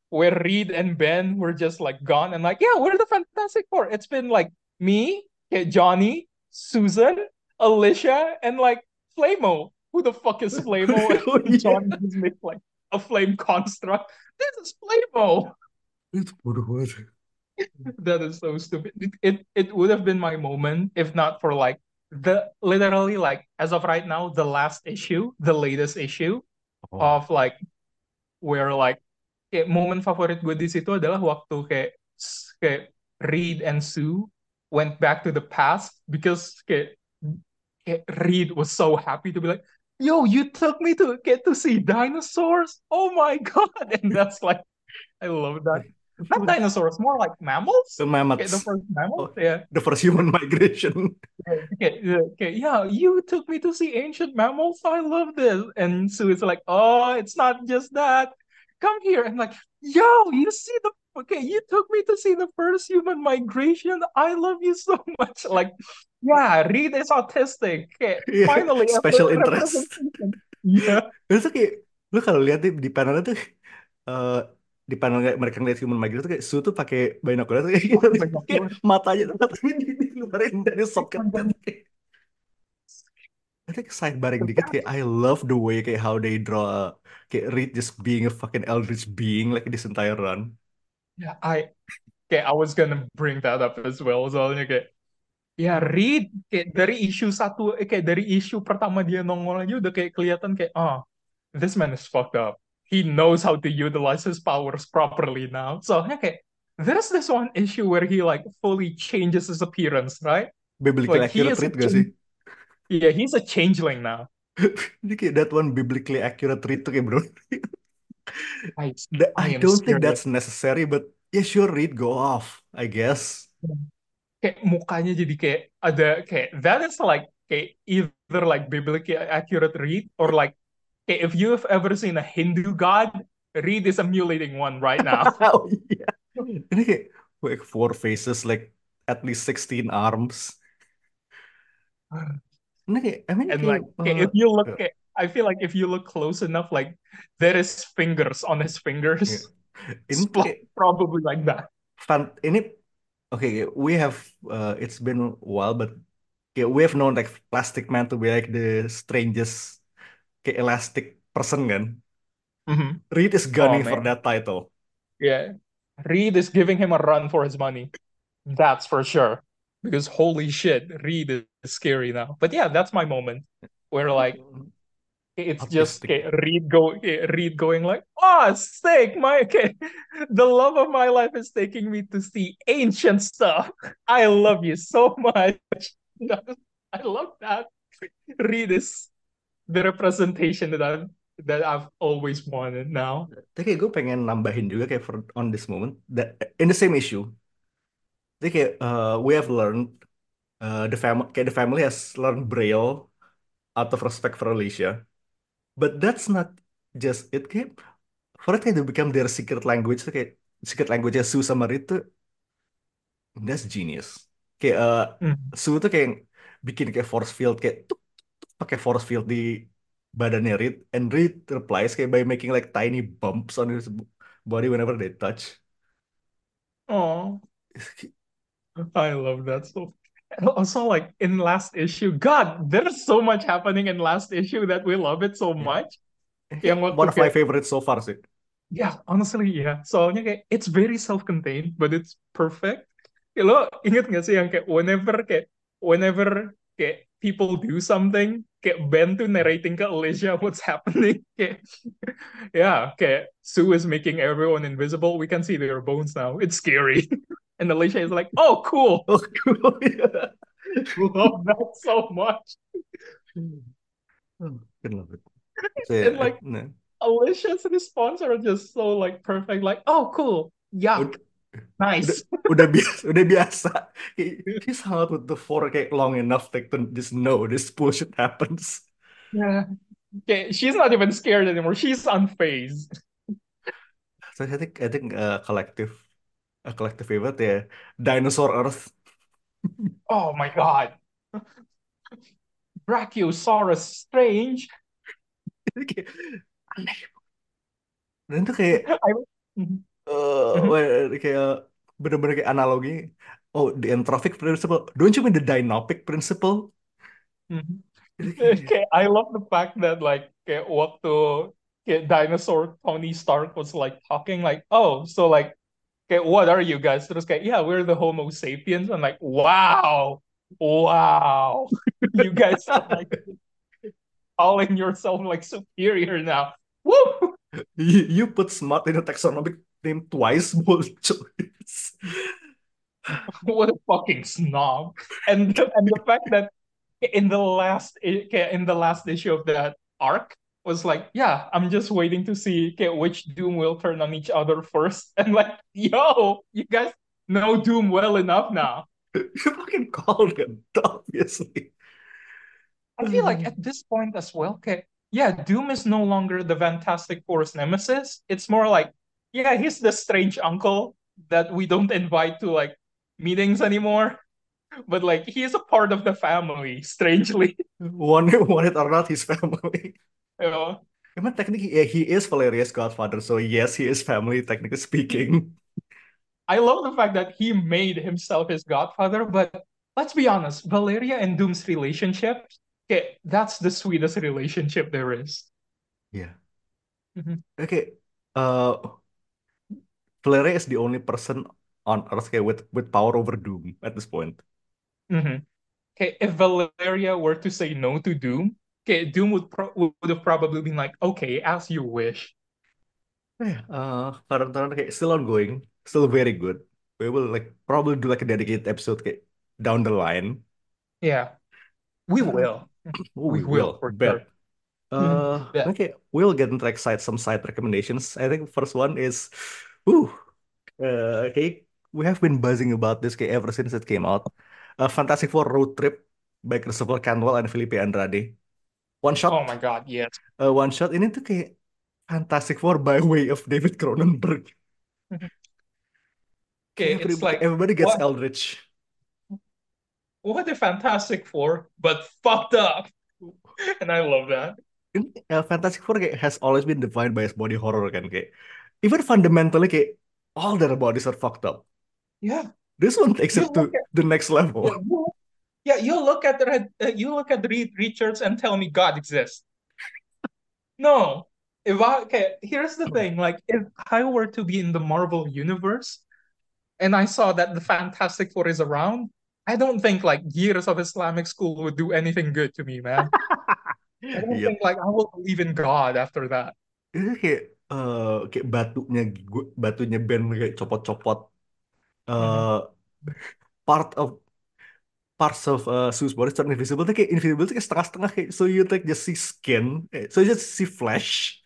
where Reed and Ben were just like gone and like yeah we're the Fantastic Four. It's been like me, Johnny, Susan, Alicia, and like Flamo. Who the fuck is Flamo? Oh, yeah. Johnny just made like a flame construct. This is Flamo. Banget. That is so stupid. It, it it would have been my moment if not for like the literally like as of right now the last issue, the latest issue Oh, of like where like eh, kayak momen favorit gue di situ adalah waktu kayak kayak Reed and Sue went back to the past because kayak, kayak Reed was so happy to be like, "Yo, you took me to get to see dinosaurs! Oh my god!" And that's like, I love that. Not dinosaurs, more like mammals. the Okay, the first mammals, Oh. yeah. the first human migration. Okay, yeah, okay, yeah, you took me to see ancient mammals. I love this. And Sue is like, oh, it's not just that. Come here. And like, yo, you see the okay, you took me to see the first human migration. I love you so much. Like, yeah, Reed is autistic. Okay, Iya, finally, special interest. Yeah. Tuh kayak lu kalau lihat di, di panelnya tuh eh di panel mereka ngeliat human migrant tuh kayak Su tuh pakai binocular tuh kayak, gitu, Binocular. kayak matanya tuh matanya di, dikeluarin dari tuh kayak Nanti sidebarring dikit kayak I love the way kayak how they draw kayak Reed just being a fucking eldritch being like this entire run. Yeah, I kayak I was gonna bring that up as well. Soalnya kayak ya Reed kayak dari isu satu eh, kayak dari isu pertama dia nongol aja udah kayak kelihatan kayak oh this man is fucked up. He knows how to utilize his powers properly now. Soalnya kayak there's this one issue where he like fully changes his appearance, right? Biblically Like accurate Reed gak sih? Yeah, he's a changeling now. Ini kayak that one biblically accurate Reed tuh kayak bro. I, That- I I don't think that's necessary, but yeah, sure, Reed, go off, I guess. kayak mukanya jadi kayak ada kayak that is like kayak either like biblically accurate Reed or like if you have ever seen a Hindu god, Reed is emulating one right now. Oh iya. Ini like four faces, like at least 16 arms. Ini kayak, I mean And kayak, like kayak uh, if you look kayak I feel like if you look close enough, like there is fingers on his fingers. Yeah. ini Spl- kayak Probably like that. fun. Ini okay. We have uh, it's been a while, but kayak we have known like Plastic Man to be like the strangest kayak elastic person kan. Mhm. Reed is Oh gunning for that title. Yeah. Reed is giving him a run for his money. That's for sure. Because holy shit, Reed is scary now. But yeah, that's my moment where like it's just Artistic. okay, Reed go eh, Reed going like, oh sick, my okay. The love of my life is taking me to see ancient stuff. I love you so much. I love that. Reed is the representation that I've that I've always wanted now. Tapi kayak gue pengen nambahin juga kayak for on this moment that in the same issue. Jadi kayak uh, we have learned uh, the family kayak the family has learned Braille out of respect for Alicia. But that's not just it kayak for it kayak to become their secret language tuh kayak secret language Sue sama Reed tuh that's genius. Kayak uh, Hmm. Sue tuh kayak bikin kayak force field kayak tuk, pakai force field di badannya Reed and Reed replies kayak by making like tiny bumps on his body whenever they touch. Oh, I love that so. And also, like in last issue, God, there's so much happening in last issue that we love it so Yeah. much. Kayak Yang waktu one of my kayak- favorites so far sih. Yeah, honestly, yeah. Soalnya kayak it's very self-contained, but it's perfect. Lo inget gak sih yang kayak whenever kayak whenever kayak people do something, kayak Ben tuh narrating ke Alicia what's happening. Kayak yeah, kayak Sue is making everyone invisible. We can see their bones now. It's scary. And Alicia is like, oh, cool. Oh, cool. Yeah. Love that so much. Oh, can love it. So, And like nah. Alicia's response are just so like perfect. Like, oh, cool. Yuck. Nice. udah biasa, udah biasa. He- He's out with the four kayak long enough like to just know this bullshit happens. Yeah. Okay, she's not even scared anymore. She's unfazed. So I think I think uh, collective a collective favorite ya Dinosaur Earth. Oh my god. Brachiosaurus strange. Dan itu kayak I eh wah, kayak bener-bener kayak analogi. Oh, the entrophic principle. Don't you mean the dynamic principle? Mhm. Kayak- Okay, I love the fact that like kayak waktu kayak dinosaur Tony Stark was like talking like, oh, so like kayak what are you guys? Terus kayak, yeah, we're the Homo sapiens. I'm like, wow, wow. You guys are like calling yourself like superior now. Woo! You, you put smart in a taxonomic name twice, muncul. What a fucking snob. And the, and the fact that in the last in the last issue of that arc was like, yeah, I'm just waiting to see okay, which Doom will turn on each other first. And like, yo, you guys know Doom well enough now. You fucking called him, obviously. I feel like at this point as well, okay, yeah, Doom is no longer the Fantastic Four's nemesis. It's more like, yeah, he's the strange uncle that we don't invite to like meetings anymore. But like he's a part of the family, strangely. Want it, want it or not, his family. You know? I mean, technically, yeah, he is Valeria's godfather, so yes, he is family, technically speaking. I love the fact that he made himself his godfather, but let's be honest, Valeria and Doom's relationship, okay, that's the sweetest relationship there is. Yeah. Mhm. Okay. Uh, Valeria is the only person on Earth okay, with with power over Doom at this point. Mhm. Okay, if Valeria were to say no to Doom, okay, Doom would pro would have probably been like, okay, as you wish. Yeah. Uh, current okay, still ongoing, still very good. We will like probably do like a dedicated episode okay, down the line. Yeah, we Uh, will. We we will will bet. sure. Uh, Bet. okay, we'll get into like side some side recommendations. I think first one is, ooh, uh, okay, we have been buzzing about this okay, ever since it came out. Uh, Fantastic Four Road Trip by Christopher Cantwell and Felipe Andrade. One shot, Oh my God, yes. uh, one shot. Ini tuh kayak Fantastic Four by way of David Cronenberg. Okay, Kayak it's everybody, like everybody gets what Eldritch. what a Fantastic Four, but fucked up. And I love that. Ini uh, Fantastic Four kayak has always been defined by its body horror kan kayak even fundamentally kayak all their bodies are fucked up. Yeah, This one takes you it to at the next level. yeah, you, look at the uh, you look at Reed Richards and tell me God exists. No. If I okay, here's the thing, like if I were to be in the Marvel universe and I saw that the Fantastic Four is around, I don't think like years of Islamic school would do anything good to me, man. I don't Yep. think like I will believe in God after that. Kayak eh kayak batunya gu- batunya band kayak copot-copot. Eh part of parts of uh, Zeus body turn invisible tuh kayak invisible tuh kayak setengah-setengah kayak so you like just see skin eh, so you just see flesh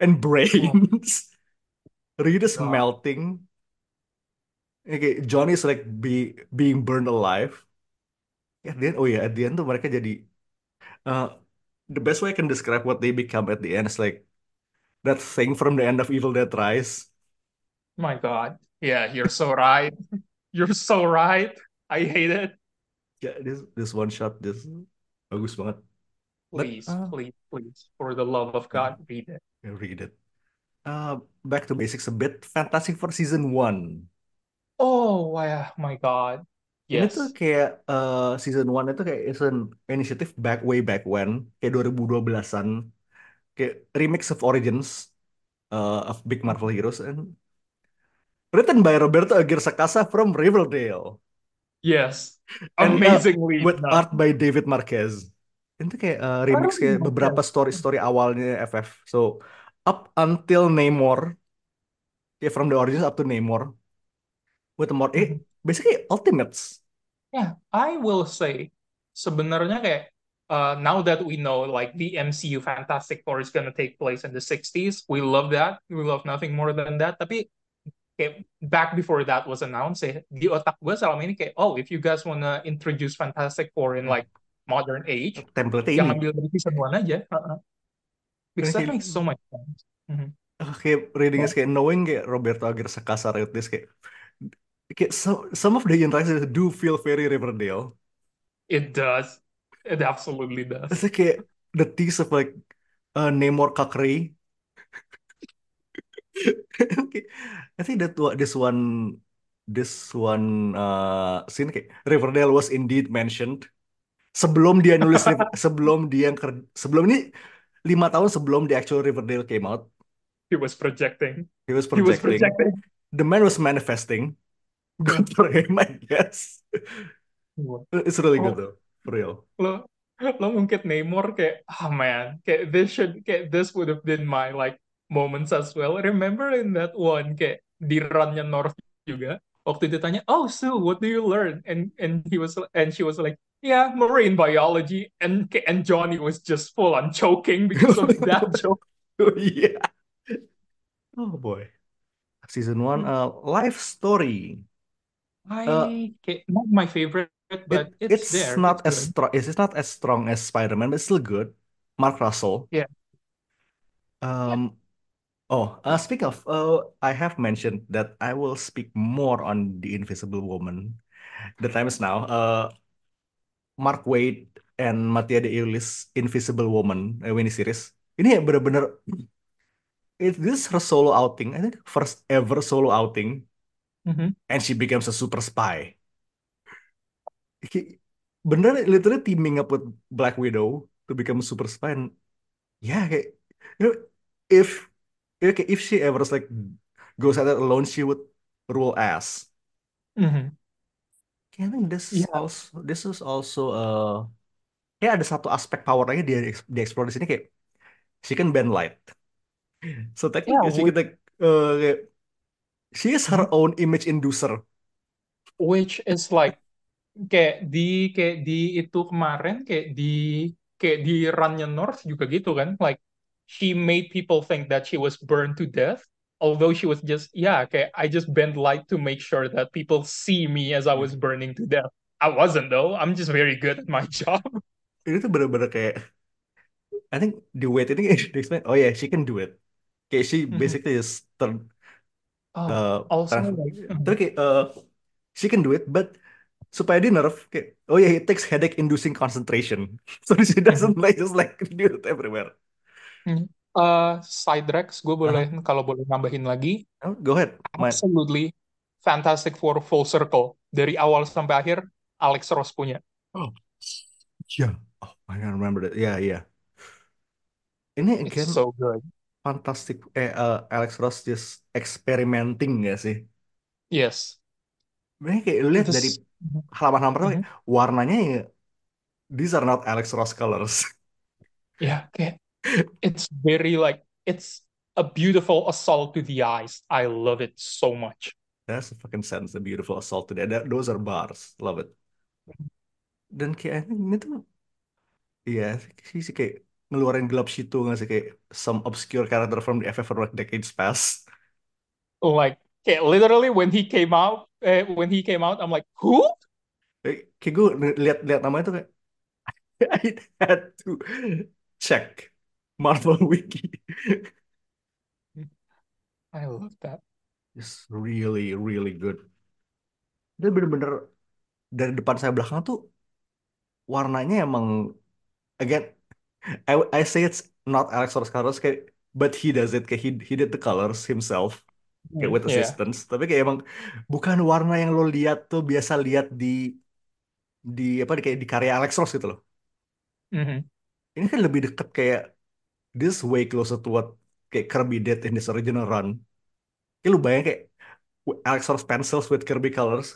and Oh brains. Reed is melting. Okay Johnny is like be being burned alive. At the end oh yeah at the end tuh mereka jadi uh, the best way I can describe what they become at the end is like that thing from the end of Evil Dead Rise My God. Yeah, you're so right. You're so right. I hate it. Yeah, this this one shot this bagus banget Please, uh, please, please, for the love of God, read it. Read it uh, back to basics a bit Fantastic for season 1 Oh, yeah, my God. Yes. Ini tuh kayak eh, season 1 itu kayak is an initiative back way back when kayak 2012-an kayak remix of Origins uh, of big Marvel heroes and written by Roberto Aguirre Sacasa from Riverdale Yes. and uh, Amazingly with done. art by David Marquez. Itu kayak uh, remix kayak know beberapa that. story-story awalnya FF. So up until Namor, kayak from the origins up to Namor with the more eh Mhm. basically Ultimates. Yeah, I will say sebenarnya kayak uh, now that we know like the MCU Fantastic Four is gonna take place in the 60s, we love that. We love nothing more than that. Tapi kayak back before that was announced, eh, di otak gue selama ini kayak, oh, if you guys wanna introduce Fantastic Four in like modern age, Template yang ambil dari season 1 aja. Uh-uh. Because that makes so much sense. Mhm. uh, kayak reading is kayak knowing kayak Roberto Sacasa wrote this kayak kayak so, some of the interactions do feel very Riverdale. It does. It absolutely It's does. like kayak the tease of like uh, Namor Kakri. Okay. I think that what this one this one uh scene kayak Riverdale was indeed mentioned sebelum dia nulis sebelum dia ker- sebelum ini lima tahun sebelum the actual Riverdale came out He was projecting. he was He was projecting projecting. the man was manifesting good for him I guess it's really good Oh, though for real. Lo lo mungkin Namor kayak ah man kayak this should kayak this would have been my like moments as well. Remember in that one kayak di runnya North juga waktu ditanya oh Sue what do you learn? And and he was and she was like yeah marine biology. And and Johnny was just full on choking because of that joke. Oh yeah. Oh boy. Season one uh life story. Uh I kayak not my favorite but it's it's not as it's good strong it's not as strong as Spider-Man but it's still good Mark Russell yeah yeah um Oh, uh, speak of, uh, I have mentioned that I will speak more on the Invisible Woman. The time is now. Uh, Mark Waid and Mattia De Iulis Invisible Woman uh, mini series. Ini ya bener-bener it this her solo outing. I think first ever solo outing, Mhm. and she becomes a super spy. He- bener literally teaming up with Black Widow to become a super spy. And yeah, kayak, you know, if if if she ever like goes at it alone, she would rule ass. Mhm. I think this Yeah. also this is also uh kayak ada satu aspek power lagi dia explore di sini kayak she can bend light. So Yeah, technically she which, can like uh, kayak, she is her own image inducer. which is like kayak di kayak di itu kemarin kayak di kayak di runnya North juga gitu kan. Like she made people think that she was burned to death although she was just yeah kayak I just bent light to make sure that people see me as I was burning to death. I wasn't though. I'm just very good at my job. Ini tuh bener-bener kayak I think the weight ini they explain oh yeah she can do it. Kayak she Mhm. basically is turn oh uh, also like kayak uh, she can do it but supaya di nerf kayak oh yeah it takes headache inducing concentration so she doesn't like just like do it everywhere. Mhm. Uh, side Rex, gue boleh Uh-huh. kalau boleh nambahin lagi, Oh, go ahead. Absolutely Fantastic Four full circle dari awal sampai akhir Alex Ross punya. Oh, yeah. Oh, I don't remember that. Yeah, yeah. Ini It's again so good. fantastic. Eh, uh, Alex Ross just experimenting gak sih? Yes. Ini kayak lihat dari This. halaman-halaman pertama, Mhm. kayak, warnanya ya these are not Alex Ross colors. Ya, kayak it's very like it's a beautiful assault to the eyes. I love it so much. That's a fucking sense, the beautiful assault today. That, those are bars. Love it. Dan kayak ini tuh Iya, sih sih kayak ngeluarin gelap situ nggak sih kayak some obscure character from the FF for like decades past. Like kayak literally when he came out, eh, when he came out, I'm like, who? Kayak kayak gue lihat lihat namanya tuh kayak I had to check Marvel Wiki. I love that. It's really really good. Dia bener-bener dari depan saya belakang tuh warnanya emang again I I say it's not Alex Ross colors kayak but he does it kayak he he did the colors himself kayak with yeah. assistance tapi kayak emang bukan warna yang lo lihat tuh biasa lihat di di apa di kayak di karya Alex Ross gitu loh Mhm. ini kan lebih deket kayak this way closer to what kayak Kirby did in this original run kayak lu bayang kayak Alex Ross pencils with Kirby colors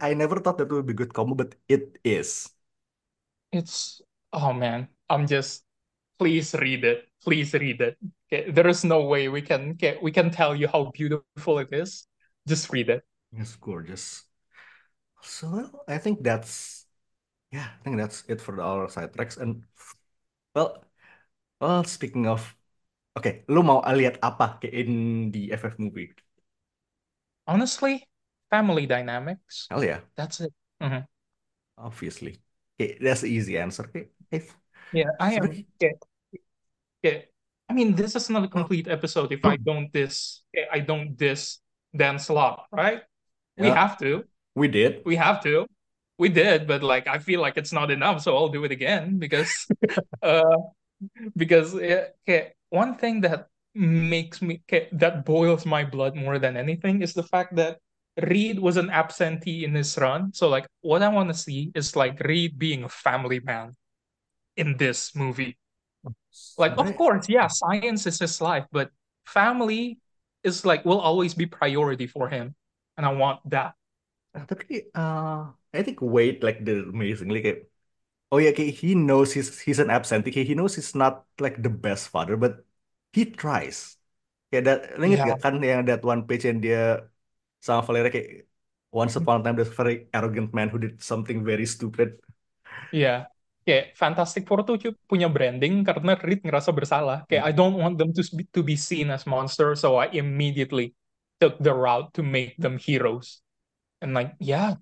I never thought that would be good combo but it is It's oh man, I'm just please read it. Please read it. Okay, there is no way we can okay, we can tell you how beautiful it is. Just read it. it's gorgeous so I think that's yeah I think that's it for our side tracks and well well speaking of Oke, lu mau lihat apa kayak in the FF movie? Honestly, family dynamics. Hell yeah, That's it. Mhm. obviously. Okay, that's the easy answer. Okay, if Yeah, I am. Okay, okay. I mean, this is not a complete episode if I don't this, I don't diss Dan Slott, right? We have to. we did. We have to. We did, but like I feel like it's not enough, so I'll do it again because uh because uh, okay, one thing that makes me okay, that boils my blood more than anything is the fact that Reed was an absentee in this run. So like what I want to see is like Reed being a family man in this movie. Like of course, yeah, science is his life, but family is like will always be priority for him. And I want that. tapi uh, I think Wade like did amazingly kayak oh yeah kayak he knows he's he's an absentee kayak he knows he's not like the best father but he tries kayak that inget Yeah. gak kan yang that one page yang dia sama Valeria kayak once upon a time there's a very arrogant man who did something very stupid Iya, kayak Fantastic Four tuh punya branding karena Reed ngerasa bersalah. Kayak I don't want them to be, to be seen as monsters, so I immediately took the route to make them heroes. And like, yeah,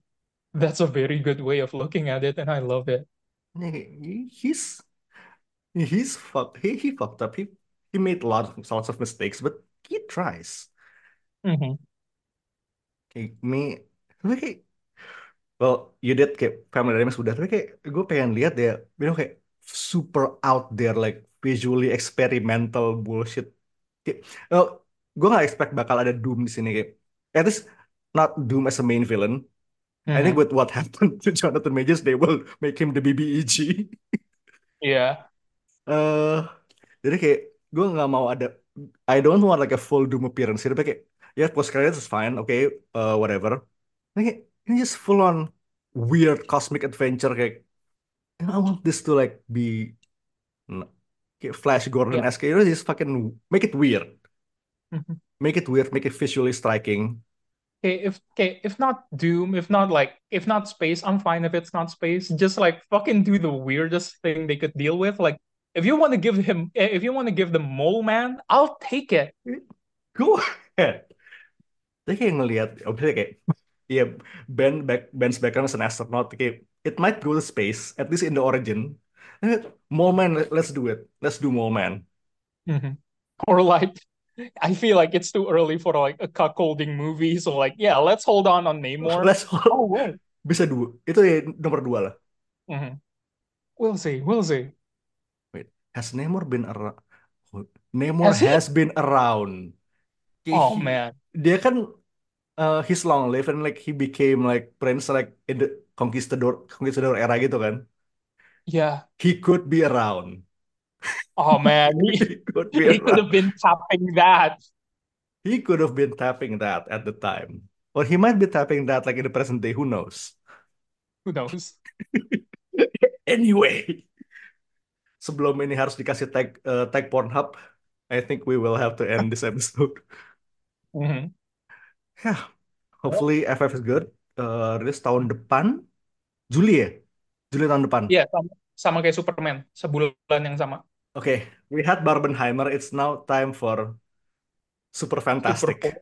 that's a very good way of looking at it, and I love it. He's he's fucked he, he fucked up he he made lots lots of mistakes, but he tries. Mhm. Kayak me, kayak, well, you did kayak Family Dynamics udah, tapi kayak gue pengen lihat ya, you know kayak super out there, like visually experimental bullshit. Kayak, oh, gue gak expect bakal ada Doom di sini kayak, at least not Doom as a main villain. I think Mhm. with what happened to Jonathan Majors, they will make him the BBEG. Yeah. eh jadi kayak gue nggak mau ada I don't want like a full Doom appearance tapi kayak ya post credits is fine okay uh, whatever Ini kayak ini just full on weird cosmic adventure kayak I want this to like be kayak Flash Gordon esque you know, just fucking make it weird Mhm. make it weird make it visually striking Okay, if okay, if not Doom, if not like if not space, I'm fine if it's not space. Just like fucking do the weirdest thing they could deal with. Like if you want to give him eh, if you want to give the Mole Man, I'll take it. go ahead tapi kayak ngelihat kayak Iya, Ben back Ben's background as an astronaut. kayak it might go to space, at least in the origin. Mole Man, let- let's do it. Let's do Mole Man. Mhm. Or like I feel like it's too early for like a cuckolding movie. So like yeah, let's hold on on Namor. Let's Oh wait. bisa dua. Itu ya nomor dua lah. Mhm. We'll see. We'll see. Wait, has Namor been around? Namor Has has been around. Oh he- man. Dia kan uh, he's long lived and like he became like prince like in the conquistador conquistador era gitu kan. Yeah. He could be around. Oh man. He, He could be he could have been tapping that. He could have been tapping that at the time. Or he might be tapping that like in the present day, who knows? Who knows? Anyway, sebelum ini harus dikasih tag uh, tag Pornhub, I think we will have to end this episode. Mhm. Yeah, hopefully FF is good. Uh, rilis tahun depan, Juli ya? Juli tahun depan. Iya, sama, sama kayak Superman, sebulan yang sama. Okay, we had Barbenheimer. It's now time for Super Fantastic.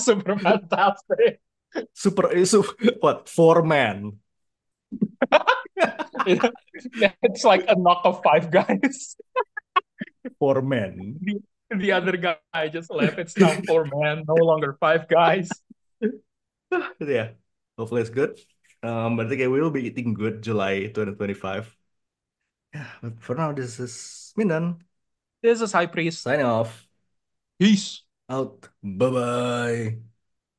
Super fantastic. Super, eh, su- what? Four man. It's like a knock of five guys. Four men. The other guy just left. It's now four men, no longer five guys. yeah, hopefully it's good. Um, but I think we will be eating good July 2025. Yeah, but for now, this is Mindan This is High Priest. signing off. Peace. Out. Bye bye.